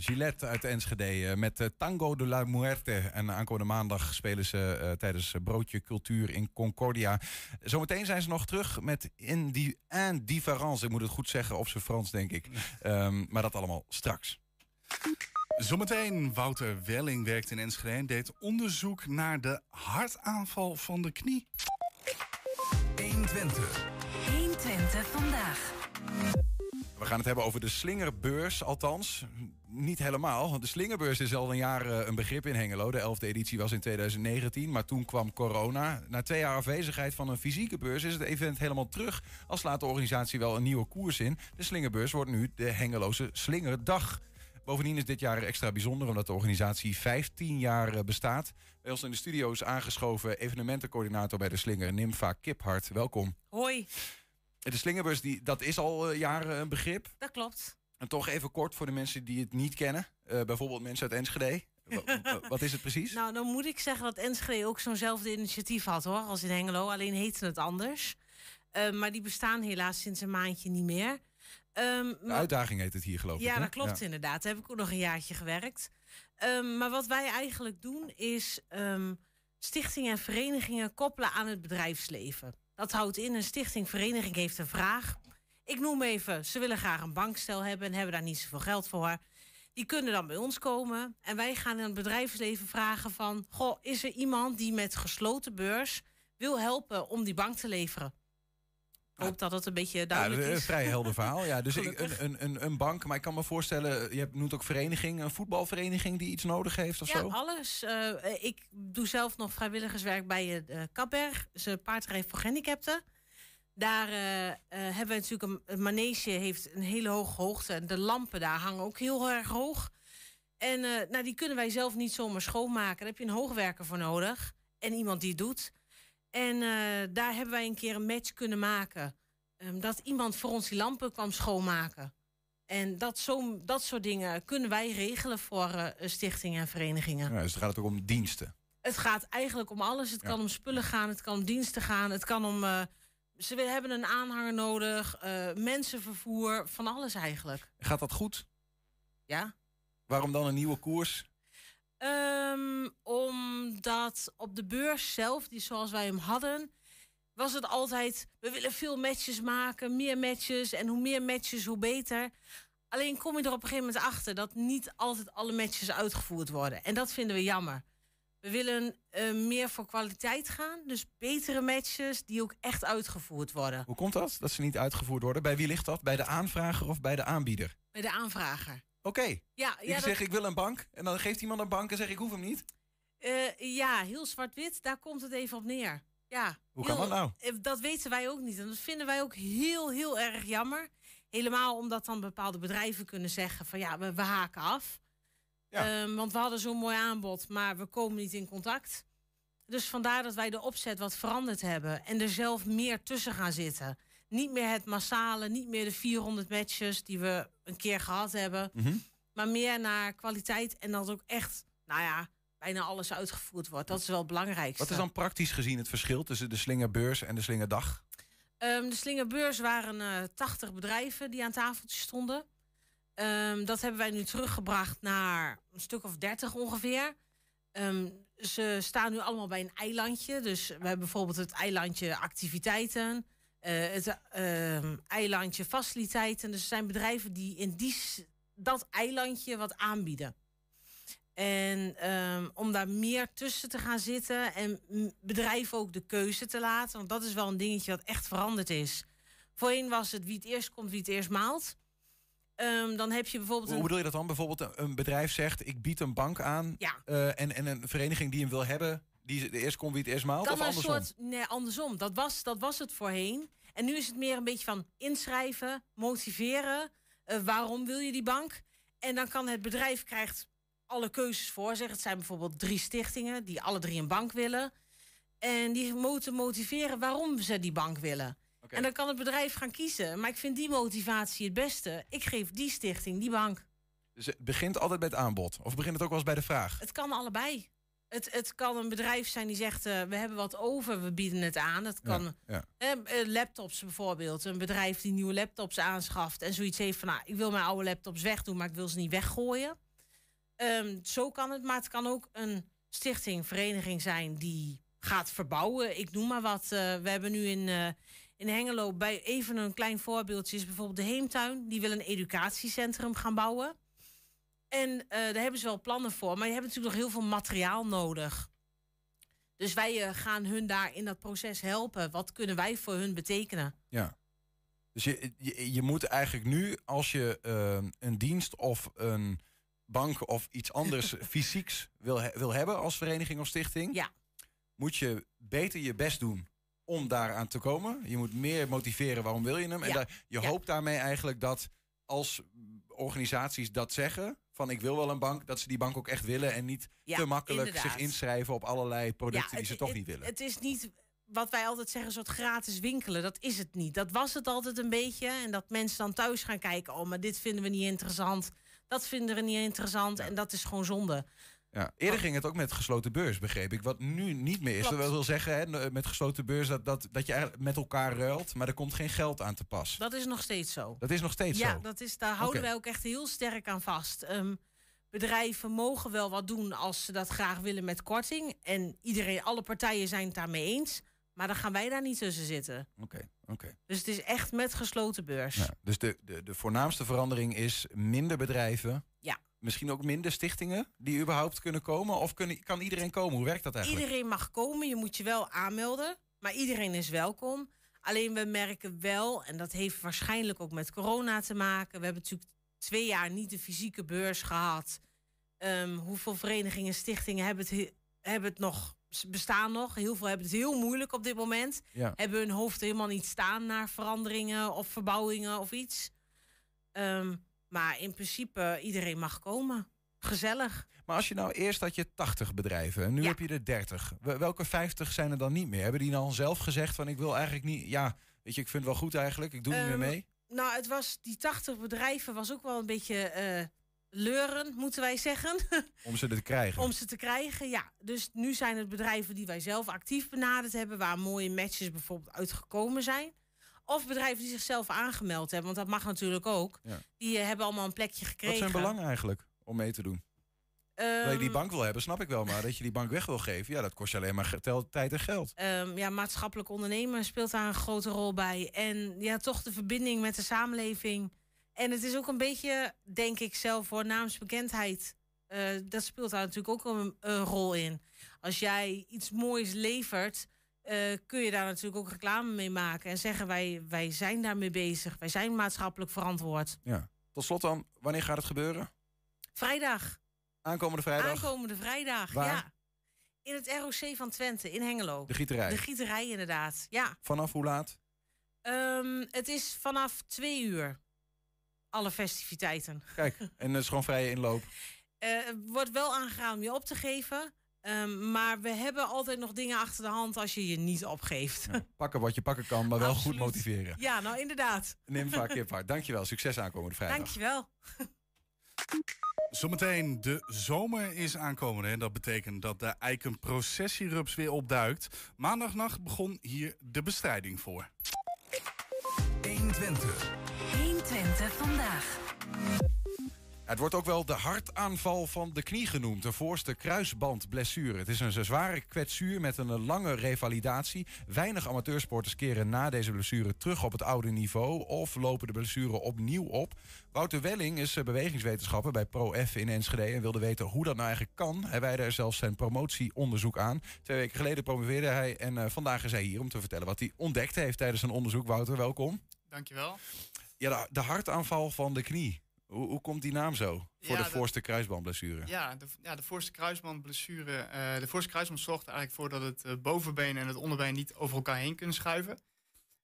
Gillette uit Enschede eh, met eh, Tango de la Muerte. En aankomende maandag spelen ze eh, tijdens Broodje Cultuur in Concordia. Zometeen zijn ze nog terug met In die Indifference. Ik moet het goed zeggen op zijn Frans, denk ik. Ehm, maar dat allemaal straks. Zometeen, Wouter Welling werkt in Enschede en deed onderzoek naar de hartaanval van de knie. 120. 120 vandaag. We gaan het hebben over de slingerbeurs, althans niet helemaal. De slingerbeurs is al een jaar eh, een begrip in Hengelo. De 11e editie was in 2019, maar toen kwam corona. Na twee jaar afwezigheid van een fysieke beurs is het event helemaal terug. Al slaat de organisatie wel een nieuwe koers in. De slingerbeurs wordt nu de Hengeloze Slingerdag. Bovendien is dit jaar extra bijzonder omdat de organisatie 15 jaar eh, bestaat. Bij ons in de studio is aangeschoven evenementencoördinator bij de Slinger, Nimfa Kiphart. Welkom. Hoi, De Slingerbeurs, die, dat is al eh, jaren een begrip. dat klopt. En toch even kort voor de mensen die het niet kennen. Eh, bijvoorbeeld mensen uit Enschede. Wa- wa- Wat is het precies? Nou, dan moet ik zeggen dat Enschede ook zo'nzelfde initiatief had hoor, als in Hengelo. Alleen heette het anders. Eh, maar die bestaan helaas sinds een maandje niet meer. Ehm, De uitdaging heet het hier, geloof ik. ja, dat klopt inderdaad. Daar heb ik ook nog een jaartje gewerkt. Ehm, maar wat wij eigenlijk doen is ehm, stichtingen en verenigingen koppelen aan het bedrijfsleven. Dat houdt in, een stichting, vereniging heeft een vraag. Ik noem even, ze willen graag een bankstel hebben en hebben daar niet zoveel geld voor. Die kunnen dan bij ons komen en wij gaan in het bedrijfsleven vragen van... Goh, is er iemand die met gesloten beurs wil helpen om die bank te leveren? Ik hoop dat het een beetje Ja, duidelijk dat is een vrij helder verhaal. Ja, dus ik, een, een, een, bank, maar ik kan me voorstellen, je hebt- noemt ook vereniging, een voetbalvereniging die iets nodig heeft of ja, zo? alles. Eh, ik doe zelf nog vrijwilligerswerk bij uh, Kapberg. Dat een paardrijf voor gehandicapten. Daar eh, eh, hebben we natuurlijk een, een manege heeft een hele hoge hoogte. En de lampen daar hangen ook heel erg hoog. En eh, nou, die kunnen wij zelf niet zomaar schoonmaken. Daar heb je een hoogwerker voor nodig. En iemand die het doet. En eh, daar hebben wij een keer een match kunnen maken. Ehm, dat iemand voor ons die lampen kwam schoonmaken. En dat, zo, dat soort dingen kunnen wij regelen voor eh, stichtingen en verenigingen. Ja, dus dan gaat het ook om diensten. Het gaat eigenlijk om alles. Het kan om spullen gaan, het kan om diensten gaan, het kan om. eh, ze hebben een aanhanger nodig, mensenvervoer, van alles eigenlijk. Gaat dat goed? Ja. Waarom dan een nieuwe koers? Ehm, omdat op de beurs zelf, die zoals wij hem hadden, was het altijd: we willen veel matches maken, meer matches. En hoe meer matches, hoe beter. Alleen kom je er op een gegeven moment achter dat niet altijd alle matches uitgevoerd worden. En dat vinden we jammer. We willen eh, meer voor kwaliteit gaan. Dus betere matches die ook echt uitgevoerd worden. Hoe komt dat? Dat ze niet uitgevoerd worden? Bij wie ligt dat? Bij de aanvrager of bij de aanbieder? Bij de aanvrager. Oké. Ja, ja, ik dat- zeg ik wil een bank en dan geeft iemand een bank en zeg ik hoef hem niet. Eh, ja, heel zwart-wit, daar komt het even op neer. Ja, Hoe kan heel- dat nou? eh, Dat weten wij ook niet. En dat vinden wij ook heel, heel erg jammer. Helemaal omdat dan bepaalde bedrijven kunnen zeggen van ja, we, we haken af. Ehm, want we hadden zo'n mooi aanbod, maar we komen niet in contact. Dus vandaar dat wij de opzet wat veranderd hebben. En er zelf meer tussen gaan zitten. Niet meer het massale, niet meer de 400 matches die we een keer gehad hebben. Mhm. Maar meer naar kwaliteit en dat ook echt, nou ja, bijna alles uitgevoerd wordt. Dat is wel het belangrijkste. Wat is dan praktisch gezien het verschil tussen de slingerbeurs en de slingerdag? Ehm, de Slingerbeurs waren eh 80 bedrijven die aan tafeltjes stonden. Ehm, dat hebben wij nu teruggebracht naar een stuk of 30 ongeveer. Ehm, ze staan nu allemaal bij een eilandje. Dus we hebben bijvoorbeeld het eilandje activiteiten, eh, het ehm, eilandje faciliteiten. Dus er zijn bedrijven die in die, dat eilandje wat aanbieden. En ehm, om daar meer tussen te gaan zitten en bedrijven ook de keuze te laten. Want dat is wel een dingetje wat echt veranderd is. Voorheen was het wie het eerst komt, wie het eerst maalt. Ehm, dan heb je bijvoorbeeld. Hoe een- bedoel je dat dan? Bijvoorbeeld een- een bedrijf zegt ik bied een bank aan Ja. eh, en, en een vereniging die hem wil hebben, die de eerst komt wie het eerst maalt of een andersom? soort. Nee, andersom. Dat was, dat was het voorheen. En nu is het meer een beetje van inschrijven, motiveren. Eh, waarom wil je die bank? En dan kan het bedrijf krijgt alle keuzes voor zich. Het zijn bijvoorbeeld drie stichtingen die alle drie een bank willen. En die moeten motiveren waarom ze die bank willen. En dan kan het bedrijf gaan kiezen. Maar ik vind die motivatie het beste. Ik geef die stichting die bank. Dus het begint altijd bij het aanbod. Of begint het ook wel eens bij de vraag? Het kan allebei. Het, het kan een bedrijf zijn die zegt, eh, we hebben wat over, we bieden het aan. Het kan Ja, ja. eh, eh, laptops bijvoorbeeld. Een bedrijf die nieuwe laptops aanschaft en zoiets heeft van, nou, ik wil mijn oude laptops wegdoen, maar ik wil ze niet weggooien. Ehm, zo kan het, maar het kan ook een stichting, vereniging zijn die gaat verbouwen. Ik noem maar wat. We hebben nu in, eh, in Hengelo, bij even een klein voorbeeldje, is bijvoorbeeld de Heemtuin. Die wil een educatiecentrum gaan bouwen. En eh, daar hebben ze wel plannen voor, maar je hebt natuurlijk nog heel veel materiaal nodig. Dus wij eh, gaan hun daar in dat proces helpen. Wat kunnen wij voor hun betekenen? Ja. Dus je, je, je moet eigenlijk nu, als je eh, een dienst of een bank of iets anders fysieks wil, he- wil hebben als vereniging of stichting, ja. moet je beter je best doen om daaraan te komen. Je moet meer motiveren waarom wil je hem. En daar, je Ja. hoopt daarmee eigenlijk dat als organisaties dat zeggen, van ik wil wel een bank, dat ze die bank ook echt willen en niet Ja, te makkelijk inderdaad. zich inschrijven op allerlei producten die het- ze toch het- niet willen. Het is niet wat wij altijd zeggen, een soort gratis winkelen. Dat is het niet. Dat was het altijd een beetje. En dat mensen dan thuis gaan kijken. Oh, maar dit vinden we niet interessant. Dat vinden we niet interessant. En dat is gewoon zonde. Ja, eerder ging het ook met gesloten beurs, begreep ik. Wat nu niet meer is. Klopt. Dat wil zeggen, hè, met gesloten beurs, dat, dat, dat je eigenlijk met elkaar ruilt, maar er komt geen geld aan te pas. Dat is nog steeds zo. Dat is nog steeds ja, zo. dat is, daar houden wij ook echt heel sterk aan vast. Ehm, bedrijven mogen wel wat doen als ze dat graag willen met korting. En iedereen, alle partijen zijn het daarmee eens. Maar dan gaan wij daar niet tussen zitten. Oké, oké. Dus het is echt met gesloten beurs. Ja, dus de, de, de voornaamste verandering is minder bedrijven. Ja. Misschien ook minder stichtingen die überhaupt kunnen komen? Of kunnen, kan iedereen komen? Hoe werkt dat eigenlijk? Iedereen mag komen, je moet je wel aanmelden. Maar iedereen is welkom. Alleen we merken wel, en dat heeft waarschijnlijk ook met corona te maken. We hebben natuurlijk twee jaar niet de fysieke beurs gehad. Ehm, hoeveel verenigingen, stichtingen hebben het, he- hebben het nog, bestaan nog? Heel veel hebben het heel moeilijk op dit moment. Ja. Hebben hun hoofd helemaal niet staan naar veranderingen of verbouwingen of iets. Ehm, maar in principe, iedereen mag komen. Gezellig. Maar als je nou eerst had je 80 bedrijven en nu heb je er 30. Wel- Welke 50 zijn er dan niet meer? Hebben die dan zelf gezegd van ik wil eigenlijk niet... Ja, weet je, ik vind het wel goed eigenlijk. Ik doe niet meer Ehm, mee. Nou, het was, die 80 bedrijven was ook wel een beetje eh leuren, moeten wij zeggen. Om ze te krijgen. Om ze te krijgen, ja. Dus nu zijn het bedrijven die wij zelf actief benaderd hebben, waar mooie matches bijvoorbeeld uitgekomen zijn. Of bedrijven die zichzelf aangemeld hebben, want dat mag natuurlijk ook. Ja. Die eh, hebben allemaal een plekje Wat gekregen. zijn belangen eigenlijk om mee te doen? dat je die Ehm, bank wil hebben, snap ik wel. Maar dat je die bank weg wil geven, ja, dat kost je alleen maar tijd en geld. Ehm, ja, maatschappelijk ondernemen speelt daar een grote rol bij. En ja, toch de verbinding met de samenleving. En het is ook een beetje, denk ik zelf, voor naamsbekendheid. Eh, dat speelt daar natuurlijk ook een, een rol in. Als jij iets moois levert, eh, kun je daar natuurlijk ook reclame mee maken. En zeggen wij, wij zijn daarmee bezig. Wij zijn maatschappelijk verantwoord. Ja. Tot slot dan, wanneer gaat het gebeuren? Vrijdag. Aankomende vrijdag? Aankomende vrijdag, Waar? ja. In het ROC van Twente, in Hengelo. De gieterij. De gieterij, inderdaad. Ja. Vanaf hoe laat? Ehm, het is vanaf twee uur. Alle festiviteiten. Kijk, en het is gewoon vrije inloop. Er wordt wel aangeraden om je op te geven. Ehm, maar we hebben altijd nog dingen achter de hand als je je niet opgeeft. Ja, Pakken wat je pakken kan, maar wel goed motiveren. nou inderdaad. Nimfa Kiphart, dankjewel. Succes aankomende vrijdag. Dankjewel. Zometeen, de zomer is aankomende. En dat betekent dat de eikenprocessierups weer opduikt. Maandagnacht begon hier de bestrijding voor. 120. 120 vandaag. Het wordt ook wel de hartaanval van de knie genoemd. De voorste kruisbandblessure. Het is een zware kwetsuur met een lange revalidatie. Weinig amateursporters keren na deze blessure terug op het oude niveau... of lopen de blessure opnieuw op. Wouter Welling is eh, bewegingswetenschapper bij ProF in Enschede... en wilde weten hoe dat nou eigenlijk kan. Hij wijde er zelfs zijn promotieonderzoek aan. Twee weken geleden promoveerde hij en eh, vandaag is hij hier... om te vertellen wat hij ontdekt heeft tijdens zijn onderzoek. Wouter, welkom. Dankjewel. Ja, de hartaanval van de knie. Hoe, hoe komt die naam zo? Voor Ja, de voorste kruisbandblessure. Ja, de, ja, de voorste kruisbandblessure. eh de voorste kruisband zorgt er eigenlijk voor dat het eh, bovenbeen en het onderbeen niet over elkaar heen kunnen schuiven.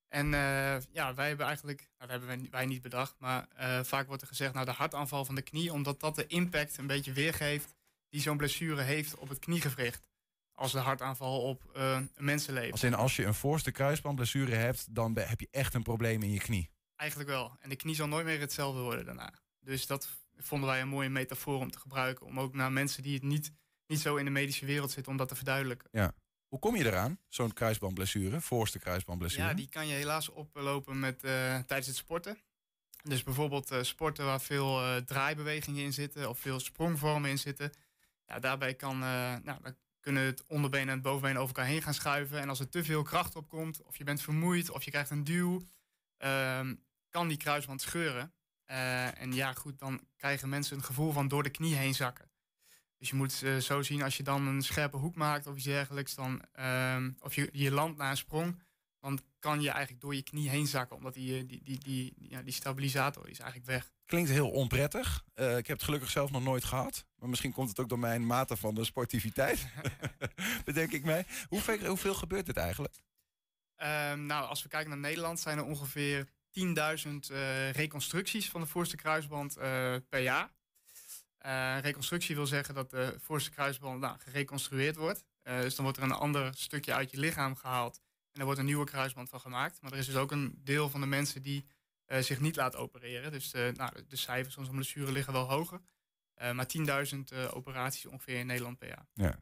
En eh, ja, wij hebben eigenlijk, nou, dat hebben wij, ni- wij niet bedacht, maar vaak wordt er gezegd, nou de hartaanval van de knie, omdat dat de impact een beetje weergeeft die zo'n blessure heeft op het kniegewricht. Als de hartaanval op een mensenleven. Als in als je een voorste kruisbandblessure hebt, dan heb je echt een probleem in je knie. Eigenlijk wel. En de knie zal nooit meer hetzelfde worden daarna. Dus dat vonden wij een mooie metafoor om te gebruiken. Om ook naar mensen die het niet niet zo in de medische wereld zit om dat te verduidelijken. Ja. Hoe kom je eraan, zo'n kruisbandblessure, voorste kruisbandblessure? Ja, die kan je helaas oplopen met, eh, tijdens het sporten. Dus bijvoorbeeld eh, sporten waar veel eh, draaibewegingen in zitten of veel sprongvormen in zitten. Ja, daarbij kan, nou, dan kunnen het onderbeen en het bovenbeen over elkaar heen gaan schuiven. En als er te veel kracht op komt, of je bent vermoeid, of je krijgt een duw, ehm, kan die kruisband scheuren. Eh, en ja, goed, dan krijgen mensen een gevoel van door de knie heen zakken. Dus je moet eh, zo zien, als je dan een scherpe hoek maakt of iets dergelijks, dan, ehm, of je, je landt na een sprong, dan kan je eigenlijk door je knie heen zakken, omdat die, eh, die, die, die, ja, die stabilisator is eigenlijk weg. Klinkt heel onprettig. Ik heb het gelukkig zelf nog nooit gehad. Maar misschien komt het ook door mijn mate van de sportiviteit. Bedenk ik mij. Hoeveel, hoeveel gebeurt dit eigenlijk? Ehm, nou, als we kijken naar Nederland, zijn er ongeveer 10.000 eh, reconstructies van de voorste kruisband eh, per jaar. Eh, reconstructie wil zeggen dat de voorste kruisband nou, gereconstrueerd wordt. Dus dan wordt er een ander stukje uit je lichaam gehaald. En er wordt een nieuwe kruisband van gemaakt. Maar er is dus ook een deel van de mensen die zich niet laat opereren. Dus nou, de cijfers van zo'n blessure liggen wel hoger. Eh, maar 10.000 eh, operaties ongeveer in Nederland per jaar. Ja,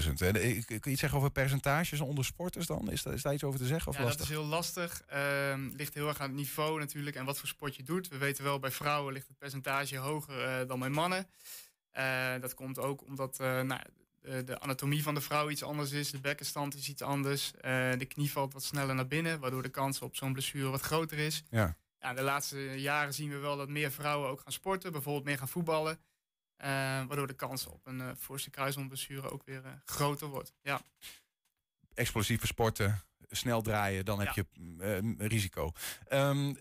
10.000. En eh, kun je iets zeggen over percentages onder sporters dan? Is, daar- is daar iets over te zeggen? Of ja, dat is heel lastig. Ehm ligt heel erg aan het niveau natuurlijk en wat voor sport je doet. We weten wel, bij vrouwen ligt het percentage hoger eh, dan bij mannen. Dat komt ook omdat nou, de, de anatomie van de vrouw iets anders is. De bekkenstand is iets anders. De knie valt wat sneller naar binnen, waardoor de kans op zo'n blessure wat groter is. Ja. Ja, de laatste jaren zien we wel dat meer vrouwen ook gaan sporten, bijvoorbeeld meer gaan voetballen. Eh, waardoor de kans op een uh, voorste kruisbandblessure ook weer eh, groter wordt. Ja. Explosieve sporten, snel draaien, dan heb je eh, risico. Ehm,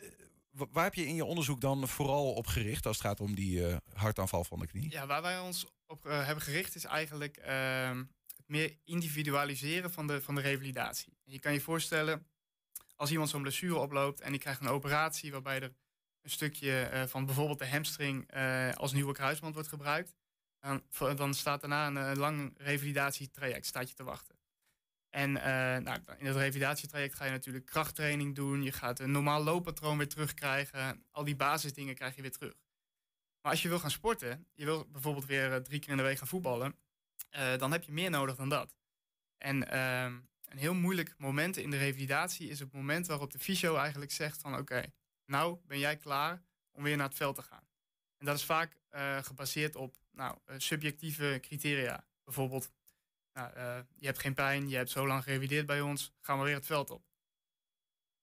wa- waar heb je in je onderzoek dan vooral op gericht als het gaat om die eh, hartaanval van de knie? Ja, waar wij ons op eh, hebben gericht is eigenlijk ehm, het meer individualiseren van de, van de revalidatie. En je kan je voorstellen, als iemand zo'n blessure oploopt en die krijgt een operatie waarbij er stukje eh, van bijvoorbeeld de hamstring eh, als nieuwe kruisband wordt gebruikt, dan, dan staat daarna een, eh, lang revalidatietraject staat je te wachten. En nou, in dat revalidatietraject ga je natuurlijk krachttraining doen. Je gaat een normaal looppatroon weer terugkrijgen. Al die basisdingen krijg je weer terug. Maar als je wil gaan sporten, je wil bijvoorbeeld weer drie keer in de week gaan voetballen, dan heb je meer nodig dan dat. En ehm, een heel moeilijk moment in de revalidatie is het moment waarop de fysio eigenlijk zegt van oké, nou ben jij klaar om weer naar het veld te gaan. En dat is vaak eh, gebaseerd op nou, eh, subjectieve criteria. Bijvoorbeeld, nou, eh, je hebt geen pijn, je hebt zo lang gerevalideerd bij ons, gaan we weer het veld op.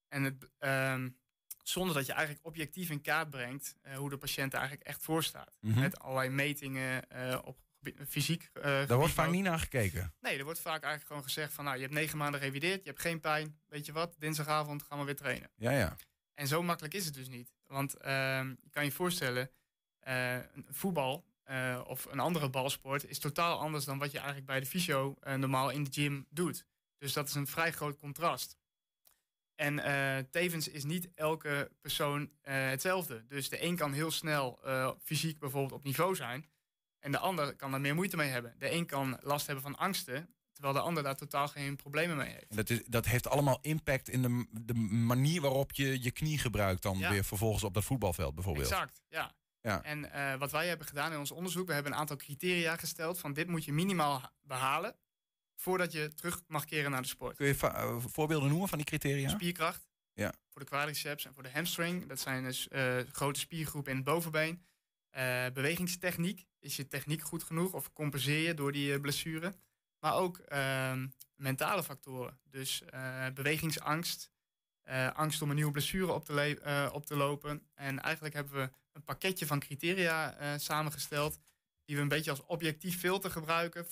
En het, ehm, zonder dat je eigenlijk objectief in kaart brengt hoe de patiënt er eigenlijk echt voor staat. Mhm. Met allerlei metingen op fysiek. Daar wordt vaak niet naar gekeken. Nee, er wordt vaak eigenlijk gewoon gezegd van, nou, je hebt negen maanden gerevideerd, je hebt geen pijn, weet je wat, dinsdagavond gaan we weer trainen. Ja, ja. En zo makkelijk is het dus niet. Want ehm, je kan je voorstellen, eh, voetbal eh, of een andere balsport is totaal anders dan wat je eigenlijk bij de fysio eh, normaal in de gym doet. Dus dat is een vrij groot contrast. En tevens is niet elke persoon hetzelfde. Dus de een kan heel snel fysiek bijvoorbeeld op niveau zijn. En de ander kan daar meer moeite mee hebben. De een kan last hebben van angsten. Terwijl de ander daar totaal geen problemen mee heeft. Dat, is, dat heeft allemaal impact in de, de manier waarop je je knie gebruikt dan Ja. weer vervolgens op dat voetbalveld bijvoorbeeld. Exact, ja. Ja. En eh, wat wij hebben gedaan in ons onderzoek, we hebben een aantal criteria gesteld van dit moet je minimaal ha- behalen voordat je terug mag keren naar de sport. Kun je eh, voorbeelden noemen van die criteria? Spierkracht Ja. voor de quadriceps en voor de hamstring. Dat zijn dus eh, grote spiergroepen in het bovenbeen. Bewegingstechniek. Is je techniek goed genoeg of compenseer je door die blessure? Maar ook ehm, mentale factoren. Dus eh, bewegingsangst. eh, angst om een nieuwe blessure op te, eh, op te lopen. En eigenlijk hebben we een pakketje van criteria samengesteld. Die we een beetje als objectief filter gebruiken.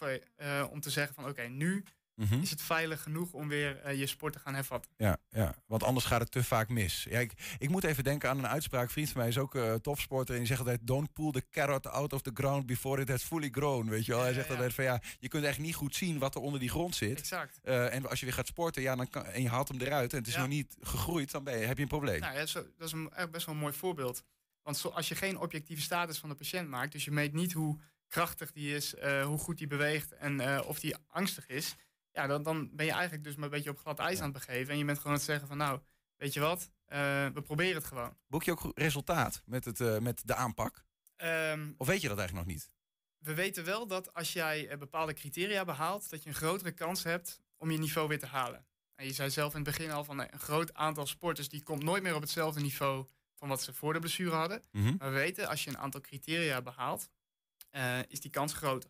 om te zeggen van oké, nu Mhm. is het veilig genoeg om weer eh, je sport te gaan hervatten. Ja, ja, want anders gaat het te vaak mis. Ja, ik, ik moet even denken aan een uitspraak. Een vriend van mij is ook eh, topsporter. En die zegt altijd: Don't pull the carrot out of the ground before it has fully grown. Weet je wel? Hij zegt altijd van ja, je kunt echt niet goed zien wat er onder die grond zit. Exact. Eh, en als je weer gaat sporten, ja, dan kan, en je haalt hem eruit en het is nog niet gegroeid, dan ben je, heb je een probleem. Nou, ja, zo, dat is een, echt best wel een mooi voorbeeld. Want zo, als je geen objectieve status van de patiënt maakt, dus je meet niet hoe krachtig die is, hoe goed die beweegt en of die angstig is, ja, dan, dan ben je eigenlijk dus maar een beetje op glad ijs aan het begeven. En je bent gewoon aan het zeggen van nou, weet je wat, eh, we proberen het gewoon. Boek je ook resultaat met, het, eh, met de aanpak? Ehm, Of weet je dat eigenlijk nog niet? we weten wel dat als jij eh, bepaalde criteria behaalt, dat je een grotere kans hebt om je niveau weer te halen. En je zei zelf in het begin al van een groot aantal sporters die komt nooit meer op hetzelfde niveau van wat ze voor de blessure hadden. Mhm. Maar we weten, als je een aantal criteria behaalt, eh, is die kans groter.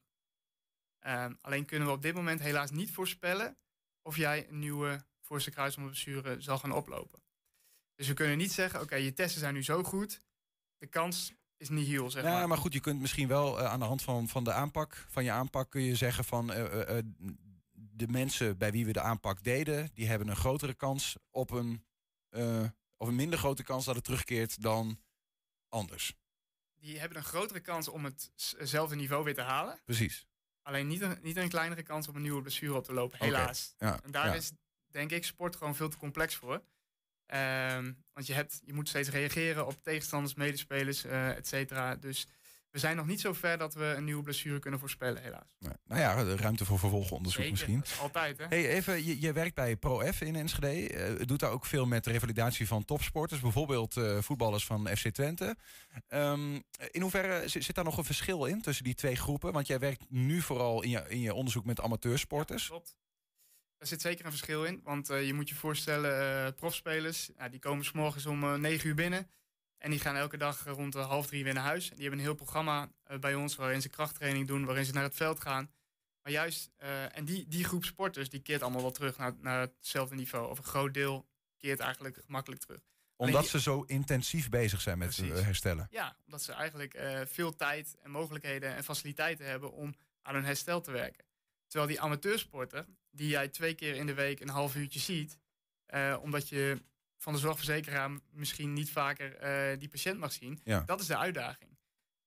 Ehm, alleen kunnen we op dit moment helaas niet voorspellen of jij een nieuwe voorste kruisbandblessure zal gaan oplopen. Dus we kunnen niet zeggen, oké, je testen zijn nu zo goed, de kans is niet heel, zeg ja, maar. maar goed, je kunt misschien wel eh, aan de hand van, van de aanpak, van je aanpak, kun je zeggen van eh, eh, de mensen bij wie we de aanpak deden, die hebben een grotere kans op een, of een minder grote kans dat het terugkeert dan anders. Die hebben een grotere kans om hetzelfde niveau weer te halen. Precies. Alleen niet een, niet een kleinere kans om een nieuwe blessure op te lopen, helaas. ja, en daar ja. is, denk ik, sport gewoon veel te complex voor. Ehm, want je, hebt, je moet steeds reageren op tegenstanders, medespelers, eh et cetera. Dus we zijn nog niet zo ver dat we een nieuwe blessure kunnen voorspellen, helaas. Nee. Nou ja, ruimte voor vervolgonderzoek Zeker, misschien. altijd, hè? Hey, even, je, je werkt bij ProF in Enschede. eh, doet daar ook veel met revalidatie van topsporters. Bijvoorbeeld eh, voetballers van FC Twente. Ehm, in hoeverre zit, zit daar nog een verschil in tussen die twee groepen? Want jij werkt nu vooral in je, in je onderzoek met amateursporters. Klopt. Daar zit zeker een verschil in. Want eh, je moet je voorstellen, profspelers, nou, die komen s morgens om eh, 9 uur binnen. En die gaan elke dag rond de half drie weer naar huis. Die hebben een heel programma eh, bij ons waarin ze krachttraining doen, waarin ze naar het veld gaan. Maar juist, eh, en die, die groep sporters, die keert allemaal wel terug naar, naar hetzelfde niveau. Of een groot deel keert eigenlijk gemakkelijk terug. Omdat die- ze zo intensief bezig zijn met Precies. eh, herstellen. Ja, omdat ze eigenlijk veel tijd en mogelijkheden en faciliteiten hebben om aan hun herstel te werken. Terwijl die amateursporter, die jij twee keer in de week een half uurtje ziet, omdat je van de zorgverzekeraar misschien niet vaker eh, die patiënt mag zien, Ja. dat is de uitdaging.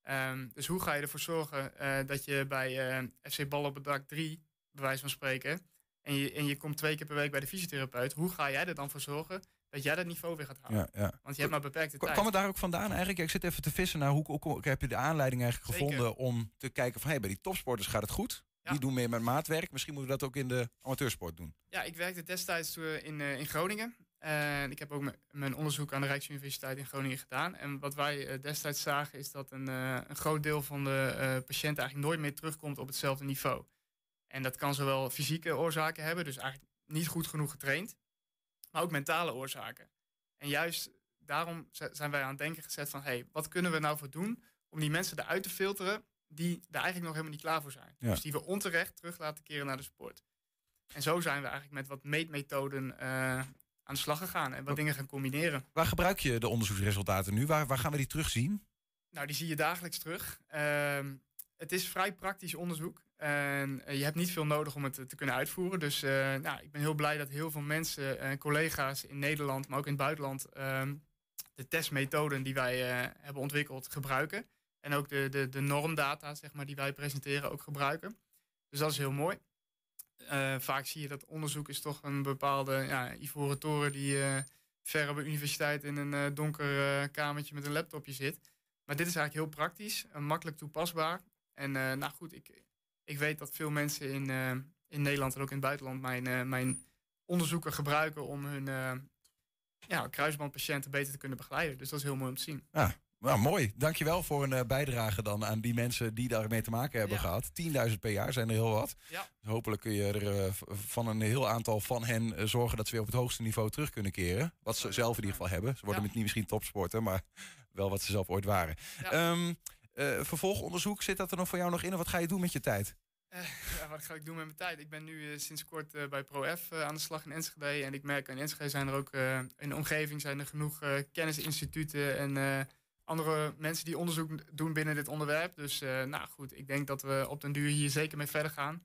Ehm, dus hoe ga je ervoor zorgen eh, dat je bij eh, FC Bal op het dak 3, bij wijze van spreken, en je, en je komt twee keer per week bij de fysiotherapeut, hoe ga jij er dan voor zorgen dat jij dat niveau weer gaat halen? Ja, ja. Want je hebt maar beperkte tijd. Kwam het daar ook vandaan eigenlijk? Ik zit even te vissen naar hoe, hoe, hoe heb je de aanleiding eigenlijk Zeker. gevonden om te kijken van hey, bij die topsporters gaat het goed. Die doen meer met maatwerk. Misschien moeten we dat ook in de amateursport doen. Ja, ik werkte destijds in, in Groningen. En ik heb ook mijn onderzoek aan de Rijksuniversiteit in Groningen gedaan. En wat wij eh, destijds zagen is dat een, eh, een groot deel van de eh, patiënten eigenlijk nooit meer terugkomt op hetzelfde niveau. En dat kan zowel fysieke oorzaken hebben, dus eigenlijk niet goed genoeg getraind, maar ook mentale oorzaken. En juist daarom zijn wij aan het denken gezet van, hey, wat kunnen we nou voor doen om die mensen eruit te filteren die daar eigenlijk nog helemaal niet klaar voor zijn. Ja. Dus die we onterecht terug laten keren naar de sport. En zo zijn we eigenlijk met wat meetmethoden aan de slag gegaan en wat dingen gaan combineren. Waar gebruik je de onderzoeksresultaten nu? Waar, waar gaan we die terugzien? Nou, die zie je dagelijks terug. Ehm, het is vrij praktisch onderzoek. En eh, je hebt niet veel nodig om het te kunnen uitvoeren. Dus eh, nou, ik ben heel blij dat heel veel mensen en collega's in Nederland, maar ook in het buitenland, ehm, de testmethoden die wij eh, hebben ontwikkeld gebruiken. En ook de, de, de normdata zeg maar, die wij presenteren ook gebruiken. Dus dat is heel mooi. Eh, vaak zie je dat onderzoek is toch een bepaalde ja, ivoren toren die eh, ver op een universiteit in een eh, donker kamertje met een laptopje zit. Maar dit is eigenlijk heel praktisch en makkelijk toepasbaar. En nou goed, ik, ik weet dat veel mensen in, in Nederland en ook in het buitenland mijn, mijn onderzoeken gebruiken om hun ja, kruisbandpatiënten beter te kunnen begeleiden. Dus dat is heel mooi om te zien. Ja, nou, mooi. Dankjewel voor een eh, bijdrage dan aan die mensen die daarmee te maken hebben gehad. 10.000 per jaar zijn er heel wat. Ja. Dus hopelijk kun je er eh, van een heel aantal van hen eh, zorgen dat ze weer op het hoogste niveau terug kunnen keren. Wat ze zelf in ieder geval hebben. Ze worden Ja. niet misschien topsporter, maar wel wat ze zelf ooit waren. Ehm, eh, vervolgonderzoek, zit dat er nog voor jou nog in? En wat ga je doen met je tijd? Ja, wat ga ik doen met mijn tijd? Ik ben nu sinds kort bij ProF eh, aan de slag in Enschede. En ik merk in Enschede zijn er ook in de omgeving zijn er genoeg kennisinstituten en andere mensen die onderzoek doen binnen dit onderwerp. Dus eh, nou goed, ik denk dat we op den duur hier zeker mee verder gaan.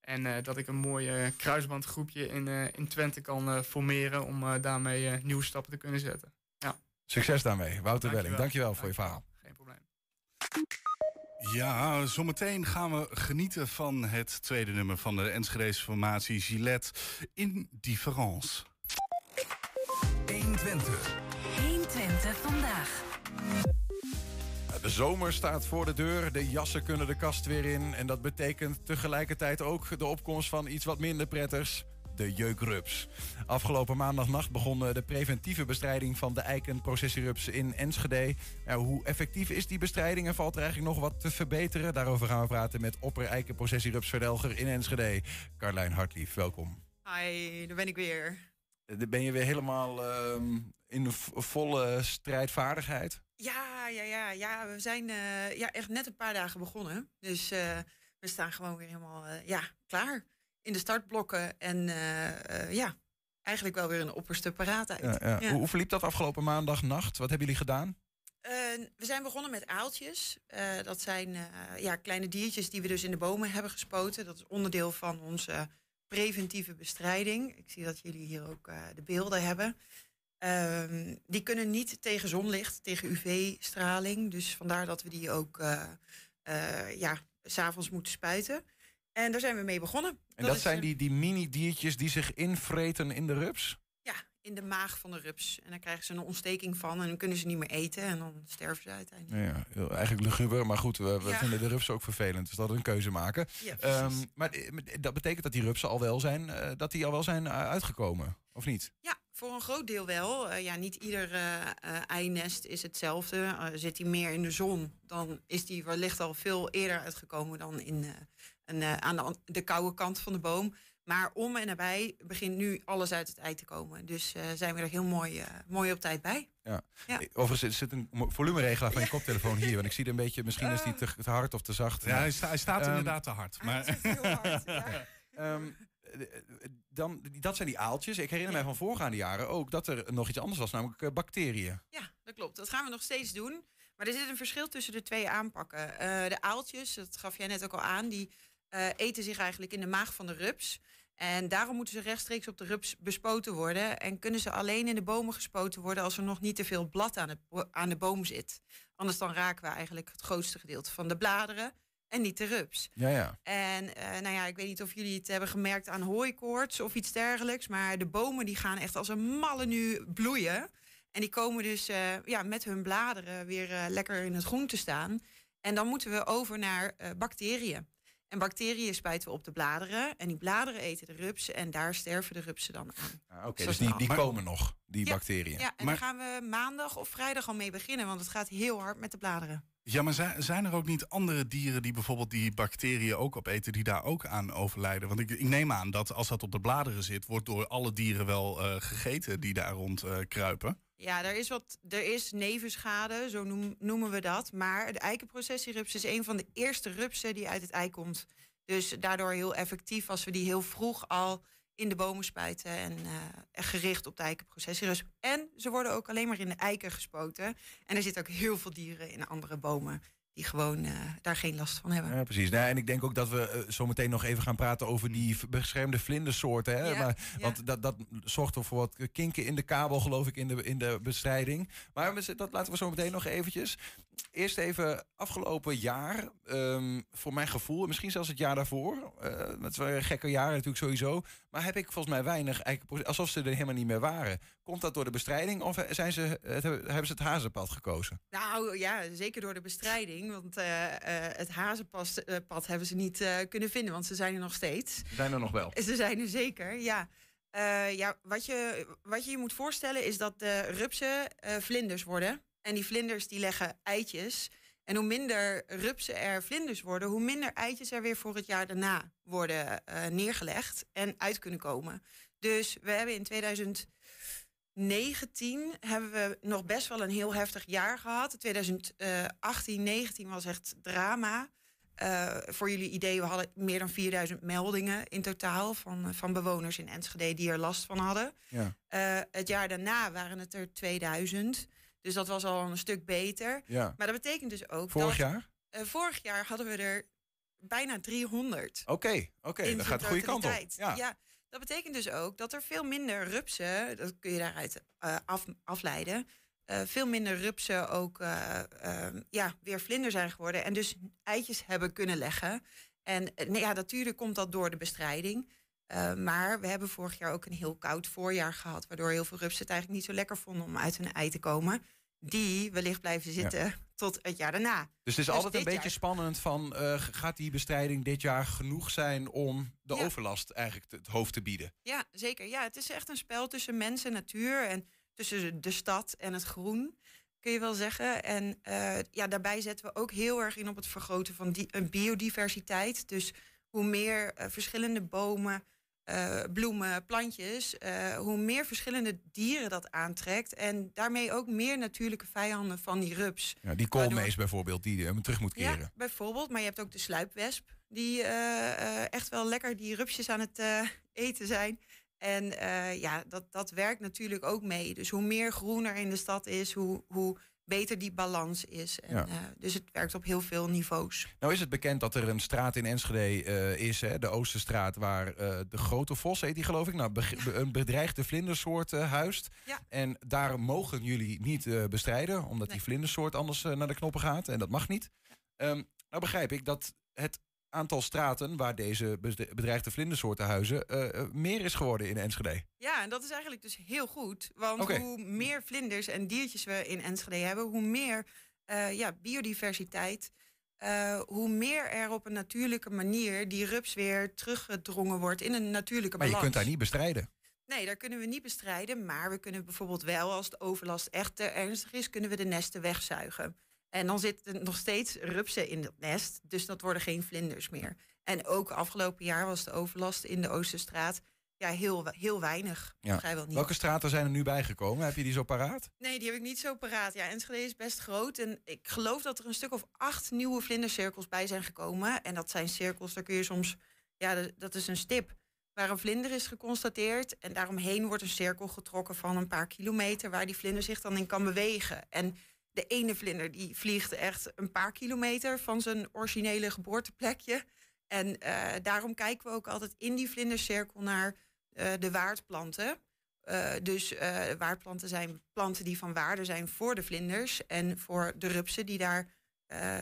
En eh, dat ik een mooi eh, kruisbandgroepje in, eh, in Twente kan eh, formeren om eh, daarmee eh, nieuwe stappen te kunnen zetten. Ja, Succes daarmee. Wouter Welling, Dankjewel. dankjewel voor je verhaal. geen probleem. Ja, zometeen gaan we genieten van het tweede nummer van de Enschedese formatie Gillette in Difference. 120. 120 vandaag. De zomer staat voor de deur, de jassen kunnen de kast weer in. En dat betekent tegelijkertijd ook de opkomst van iets wat minder prettigs. de jeukrups. Afgelopen maandagnacht begon eh, de preventieve bestrijding van de eikenprocessierups in Enschede. Ja, hoe effectief is die bestrijding en valt er eigenlijk nog wat te verbeteren? Daarover gaan we praten met opper eikenprocessierupsverdelger in Enschede. Carlijn Hartlief, welkom. Hi, daar ben ik weer. Dan ben je weer helemaal ehm, in de vo- volle strijdvaardigheid. Ja, ja, ja, ja. We zijn eh, ja, echt net een paar dagen begonnen. Dus eh, we staan gewoon weer helemaal eh, ja, klaar in de startblokken. En eh, eh, ja, eigenlijk wel weer een opperste paraatheid. Ja, ja. Ja. Hoe, hoe verliep dat afgelopen maandagnacht? Wat hebben jullie gedaan? Eh, we zijn begonnen met aaltjes. Eh, dat zijn eh, ja, kleine diertjes die we dus in de bomen hebben gespoten. Dat is onderdeel van onze preventieve bestrijding. Ik zie dat jullie hier ook eh, de beelden hebben. Ehm, die kunnen niet tegen zonlicht, tegen UV-straling. Dus vandaar dat we die ook eh eh ja, s'avonds moeten spuiten. En daar zijn we mee begonnen. En dat, is, zijn die, die mini-diertjes die zich invreten in de rups? In de maag van de rups. En dan krijgen ze een ontsteking van en dan kunnen ze niet meer eten. En dan sterven ze uiteindelijk. Ja, eigenlijk luguber, maar goed, we, we Ja. vinden de rupsen ook vervelend. Dus dat we een keuze maken. Ja. Ehm, maar eh, dat betekent dat die rupsen al wel zijn, eh, dat die al wel zijn eh, uitgekomen, of niet? Ja, voor een groot deel wel. Eh, ja, niet ieder eh, eh, einest is hetzelfde. Eh, zit hij meer in de zon, dan is die wellicht al veel eerder uitgekomen dan in, eh, een, eh, aan de, an- de koude kant van de boom. Maar om en nabij begint nu alles uit het ei te komen. Dus eh, zijn we er heel mooi, eh, mooi op tijd bij. Ja. Ja. Overigens er zit een volumeregelaar van je koptelefoon hier. Want ik zie er een beetje, misschien is die te, te hard of te zacht. Ja, hij, sta- hij staat Ehm, inderdaad te hard. Maar... Ehm, eh, eh, dan, dat zijn die aaltjes. Ik herinner mij van voorgaande jaren ook dat er nog iets anders was, namelijk eh, bacteriën. Ja, dat klopt. Dat gaan we nog steeds doen. Maar er zit een verschil tussen de twee aanpakken. Eh, de aaltjes, dat gaf jij net ook al aan, die eh, eten zich eigenlijk in de maag van de rups. En daarom moeten ze rechtstreeks op de rups bespoten worden. En kunnen ze alleen in de bomen gespoten worden als er nog niet te veel blad aan, bo- aan de boom zit. Anders dan raken we eigenlijk het grootste gedeelte van de bladeren en niet de rups. Ja, ja. En eh, nou ja, ik weet niet of jullie het hebben gemerkt aan hooikoorts of iets dergelijks. Maar de bomen die gaan echt als een malle nu bloeien. En die komen dus eh, ja, met hun bladeren weer eh, lekker in het groen te staan. En dan moeten we over naar bacteriën. En bacteriën spuiten we op de bladeren. En die bladeren eten de rupsen. En daar sterven de rupsen dan aan. Ah, Oké, dus die, die komen nog, die Ja, bacteriën. Ja, en daar gaan we maandag of vrijdag al mee beginnen. Want het gaat heel hard met de bladeren. Ja, maar zijn, zijn er ook niet andere dieren die bijvoorbeeld die bacteriën ook opeten, die daar ook aan overlijden? Want ik, ik neem aan dat als dat op de bladeren zit, wordt door alle dieren wel eh, gegeten die daar rond eh, kruipen. Ja, er is, wat, er is nevenschade, zo noem- noemen we dat. Maar de eikenprocessierups is een van de eerste rupsen die uit het ei komt. Dus daardoor heel effectief als we die heel vroeg al in de bomen spuiten. En eh, gericht op de eikenprocessierups. En ze worden ook alleen maar in de eiken gespoten. En er zitten ook heel veel dieren in andere bomen die gewoon eh, daar geen last van hebben. Ja, precies. Nee, en ik denk ook dat we eh, zo meteen nog even gaan praten over die beschermde vlindersoorten. Hè? Ja, maar, ja. Want dat, dat zorgt er voor wat kinken in de kabel, geloof ik, in de, in de bestrijding. Maar we dat laten we zo meteen nog eventjes. Eerst even afgelopen jaar, ehm, voor mijn gevoel, en misschien zelfs het jaar daarvoor. eh het waren gekke jaren natuurlijk sowieso. Maar heb ik volgens mij weinig, eigenlijk, alsof ze er helemaal niet meer waren. Komt dat door de bestrijding of zijn ze, het, hebben ze het hazenpad gekozen? Nou ja, zeker door de bestrijding. Want eh, eh, het hazenpad eh, hebben ze niet kunnen vinden, want ze zijn er nog steeds. Zijn er nog wel? Ze zijn er zeker, ja. Ja wat, je, wat je je moet voorstellen is dat de rupsen vlinders worden. En die vlinders die leggen eitjes. En hoe minder rupsen er vlinders worden, hoe minder eitjes er weer voor het jaar daarna worden neergelegd en uit kunnen komen. Dus we hebben in 2019 hebben we nog best wel een heel heftig jaar gehad. 2018, 19 was echt drama. Eh, voor jullie idee, we hadden meer dan 4000 meldingen in totaal van, van bewoners in Enschede die er last van hadden. Ja. Eh, het jaar daarna waren het er 2000. Dus dat was al een stuk beter. Ja. Maar dat betekent dus ook. Vorig dat, jaar? eh, vorig jaar hadden we er bijna 300. Oké, oké, dat gaat de goede kant op. totaliteit. Ja. Dat betekent dus ook dat er veel minder rupsen, dat kun je daaruit eh, af, afleiden, eh, veel minder rupsen ook eh, ja, weer vlinder zijn geworden en dus eitjes hebben kunnen leggen. En nee, ja, natuurlijk komt dat door de bestrijding. Maar we hebben vorig jaar ook een heel koud voorjaar gehad, waardoor heel veel rupsen het eigenlijk niet zo lekker vonden om uit hun ei te komen. Die wellicht blijven zitten tot het jaar daarna. Dus het is altijd een beetje jaar- spannend van... eh, gaat die bestrijding dit jaar genoeg zijn om de Ja. overlast eigenlijk het hoofd te bieden? Ja, zeker. Ja, het is echt een spel tussen mens en natuur en tussen de stad en het groen, kun je wel zeggen. En eh, ja, daarbij zetten we ook heel erg in op het vergroten van die, een biodiversiteit. Dus hoe meer eh, verschillende bomen, eh, bloemen, plantjes, eh, hoe meer verschillende dieren dat aantrekt. En daarmee ook meer natuurlijke vijanden van die rups. Ja, die koolmees bijvoorbeeld, die hem terug moet keren. Ja, bijvoorbeeld. Maar je hebt ook de sluipwesp. Die eh, eh, echt wel lekker die rupsjes aan het eh, eten zijn. En eh, ja, dat, dat werkt natuurlijk ook mee. Dus hoe meer groen er in de stad is, hoe, hoe beter die balans is. En, Ja. eh, dus het werkt op heel veel niveaus. Nou is het bekend dat er een straat in Enschede eh, is, hè, de Oosterstraat, waar eh, de grote vos heet die geloof ik, nou, een bedreigde vlindersoort huist. Ja. En daar mogen jullie niet bestrijden, omdat die vlindersoort anders naar de knoppen gaat en dat mag niet. Ehm, nou begrijp ik dat het aantal straten waar deze bedreigde vlindersoorten huizen eh, eh, meer is geworden in Enschede. Ja, en dat is eigenlijk dus heel goed. Want hoe meer vlinders en diertjes we in Enschede hebben, hoe meer eh, ja, biodiversiteit. hoe meer er op een natuurlijke manier die rups weer teruggedrongen wordt in een natuurlijke Maar je balans. kunt daar niet bestrijden. Nee, daar kunnen we niet bestrijden. Maar we kunnen bijvoorbeeld wel, als de overlast echt te ernstig is, kunnen we de nesten wegzuigen. En dan zitten nog steeds rupsen in dat nest. Dus dat worden geen vlinders meer. En ook afgelopen jaar was de overlast in de Oosterstraat ja, heel, heel weinig. Ja. Vrijwel niet. Welke straten zijn er nu bijgekomen? Heb je die zo paraat? Nee, die heb ik niet zo paraat. Ja, Enschede is best groot. En ik geloof dat er een stuk of acht nieuwe vlindercirkels bij zijn gekomen. En dat zijn cirkels, daar kun je soms... Ja, dat is een stip waar een vlinder is geconstateerd. En daaromheen wordt een cirkel getrokken van een paar kilometer... waar die vlinder zich dan in kan bewegen. En de ene vlinder die vliegt echt een paar kilometer... van zijn originele geboorteplekje. En eh, daarom kijken we ook altijd in die vlindercirkel naar eh, de waardplanten... Eh, dus waardplanten zijn planten die van waarde zijn voor de vlinders en voor de rupsen die daar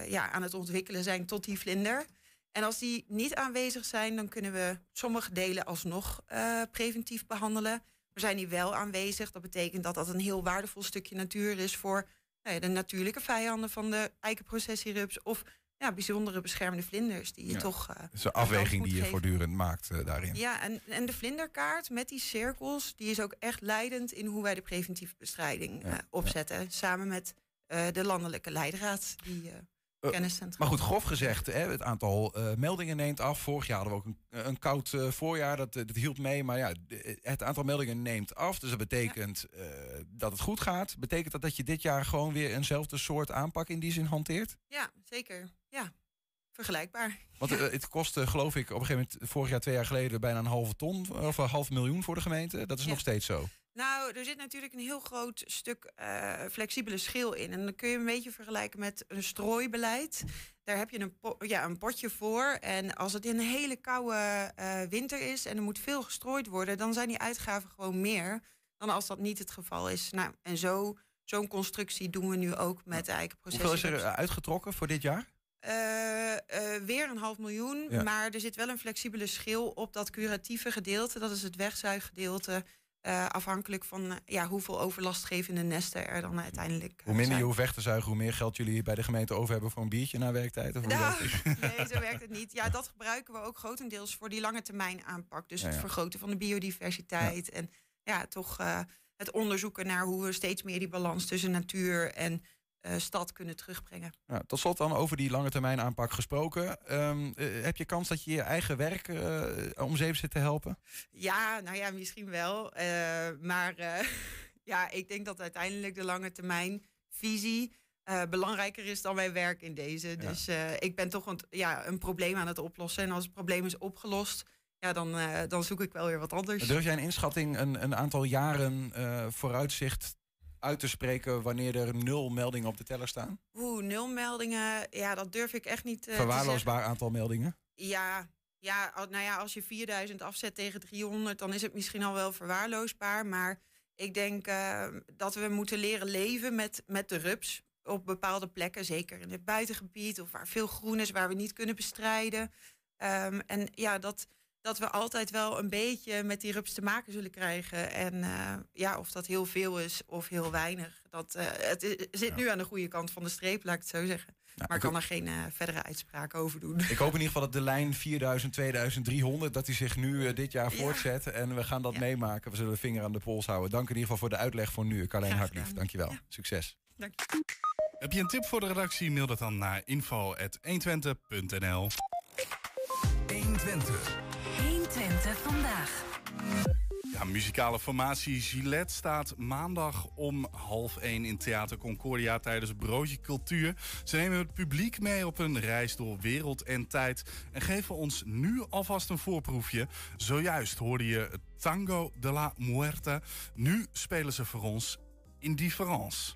ja, aan het ontwikkelen zijn tot die vlinder. En als die niet aanwezig zijn, dan kunnen we sommige delen alsnog preventief behandelen. Maar zijn die wel aanwezig, dat betekent dat dat een heel waardevol stukje natuur is voor nou ja, de natuurlijke vijanden van de eikenprocessierups of ja, bijzondere beschermde vlinders die je Ja. toch. Dat is een afweging die je geven. voortdurend maakt eh, daarin. Ja, en, en de vlinderkaart met die cirkels, die is ook echt leidend in hoe wij de preventieve bestrijding Ja, eh, opzetten. Samen met de landelijke leidraad, die kenniscentrum. Maar goed, grof gezegd, hè, het aantal eh, meldingen neemt af. Vorig jaar hadden we ook een, een koud eh, voorjaar, dat, eh, dat hield mee. Maar ja, het aantal meldingen neemt af. Dus dat betekent eh, dat het goed gaat. Betekent dat dat je dit jaar gewoon weer eenzelfde soort aanpak in die zin hanteert? Ja, zeker. Ja, vergelijkbaar. Want eh, het kostte, geloof ik, op een gegeven moment, vorig jaar, twee jaar geleden, bijna een halve ton of een half miljoen voor de gemeente. Dat is Ja. nog steeds zo. Nou, er zit natuurlijk een heel groot stuk eh, flexibele schil in. En dan kun je een beetje vergelijken met een strooibeleid. Daar heb je een, po- ja, een potje voor. En als het een hele koude eh, winter is en er moet veel gestrooid worden, dan zijn die uitgaven gewoon meer dan als dat niet het geval is. Nou, en zo, zo'n constructie doen we nu ook met de eikenprocessen. Hoeveel is er eh, uitgetrokken voor dit jaar? Weer een half miljoen. Ja. Maar er zit wel een flexibele schil op dat curatieve gedeelte. Dat is het wegzuiggedeelte. Eh, afhankelijk van eh, ja, hoeveel overlastgevende nesten er dan uiteindelijk eh, Hoe minder zijn. je hoeft weg te zuigen, hoe meer geld jullie bij de gemeente over hebben voor een biertje na werktijd? Of Nou, nee, zo werkt het niet. Ja, dat gebruiken we ook grotendeels voor die lange termijn aanpak. Dus Ja, het vergroten van de biodiversiteit. En ja, toch het onderzoeken naar hoe we steeds meer die balans tussen natuur en stad kunnen terugbrengen. Nou, tot slot dan over die lange termijn aanpak gesproken. Ehm, eh, heb je kans dat je je eigen werk eh, om zeep zit te helpen? Ja, nou ja, misschien wel. Eh, maar eh, ja, ik denk dat uiteindelijk de lange termijn visie eh, belangrijker is dan mijn werk in deze. Dus eh, ik ben toch een, ja, een probleem aan het oplossen. En als het probleem is opgelost, ja, dan, eh, dan zoek ik wel weer wat anders. Durf jij een inschatting, een, een aantal jaren eh, vooruitzicht uit te spreken wanneer er nul meldingen op de teller staan? Oeh, nul meldingen. Ja, dat durf ik echt niet te Verwaarloosbaar aantal meldingen? Ja, ja, nou ja, als je 4000 afzet tegen 300, dan is het misschien al wel verwaarloosbaar. Maar ik denk eh, dat we moeten leren leven met, met de rups op bepaalde plekken. Zeker in het buitengebied of waar veel groen is, waar we niet kunnen bestrijden. Ehm, en ja, dat, dat we altijd wel een beetje met die rups te maken zullen krijgen. En eh, ja, of dat heel veel is of heel weinig. Dat, eh, het zit nu aan de goede kant van de streep, laat ik het zo zeggen. maar ik kan er geen eh, verdere uitspraak over doen. Ik hoop in ieder geval dat de lijn 4000, 2300, dat die zich nu dit jaar voortzet. En we gaan dat meemaken. We zullen de vinger aan de pols houden. Dank in ieder geval voor de uitleg voor nu. Carlijn Hartlief, dankjewel. Succes. Heb je een tip voor de redactie? Mail dat dan naar info.120.nl 120. 120 vandaag. Muzikale formatie Gillette staat maandag om half één in Theater Concordia tijdens Broodje Cultuur. Ze nemen het publiek mee op een reis door wereld en tijd en geven ons nu alvast een voorproefje. Zojuist hoorde je Tango de la Muerte. Nu spelen ze voor ons Indifference.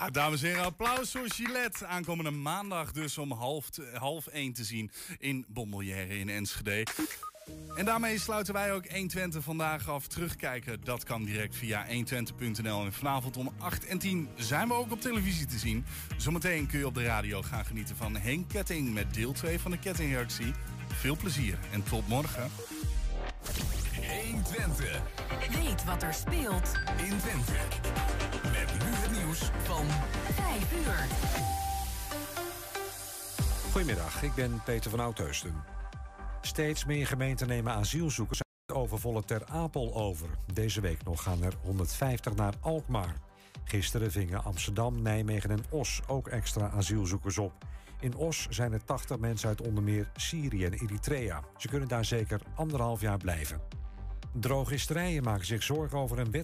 Ja, dames en heren, applaus voor Gillette. Aankomende maandag dus om half, half één te zien in Bommelière in Enschede. En daarmee sluiten wij ook 120 vandaag af. Terugkijken, dat kan direct via 120.nl. En vanavond om 8 en 10 zijn we ook op televisie te zien. Zometeen kun je op de radio gaan genieten van Henk Ketting... met deel 2 van de Kettingreactie. Veel plezier en tot morgen. 120. Weet wat er speelt in Twente. Nu het nieuws van 5 uur. Goedemiddag, ik ben Peter van Oudheusden. Steeds meer gemeenten nemen asielzoekers uit overvolle Ter Apel over. Deze week nog gaan er 150 naar Alkmaar. Gisteren vingen Amsterdam, Nijmegen en Os ook extra asielzoekers op. In Os zijn er 80 mensen uit onder meer Syrië en Eritrea. Ze kunnen daar zeker anderhalf jaar blijven. Drogisterijen maken zich zorgen over een wet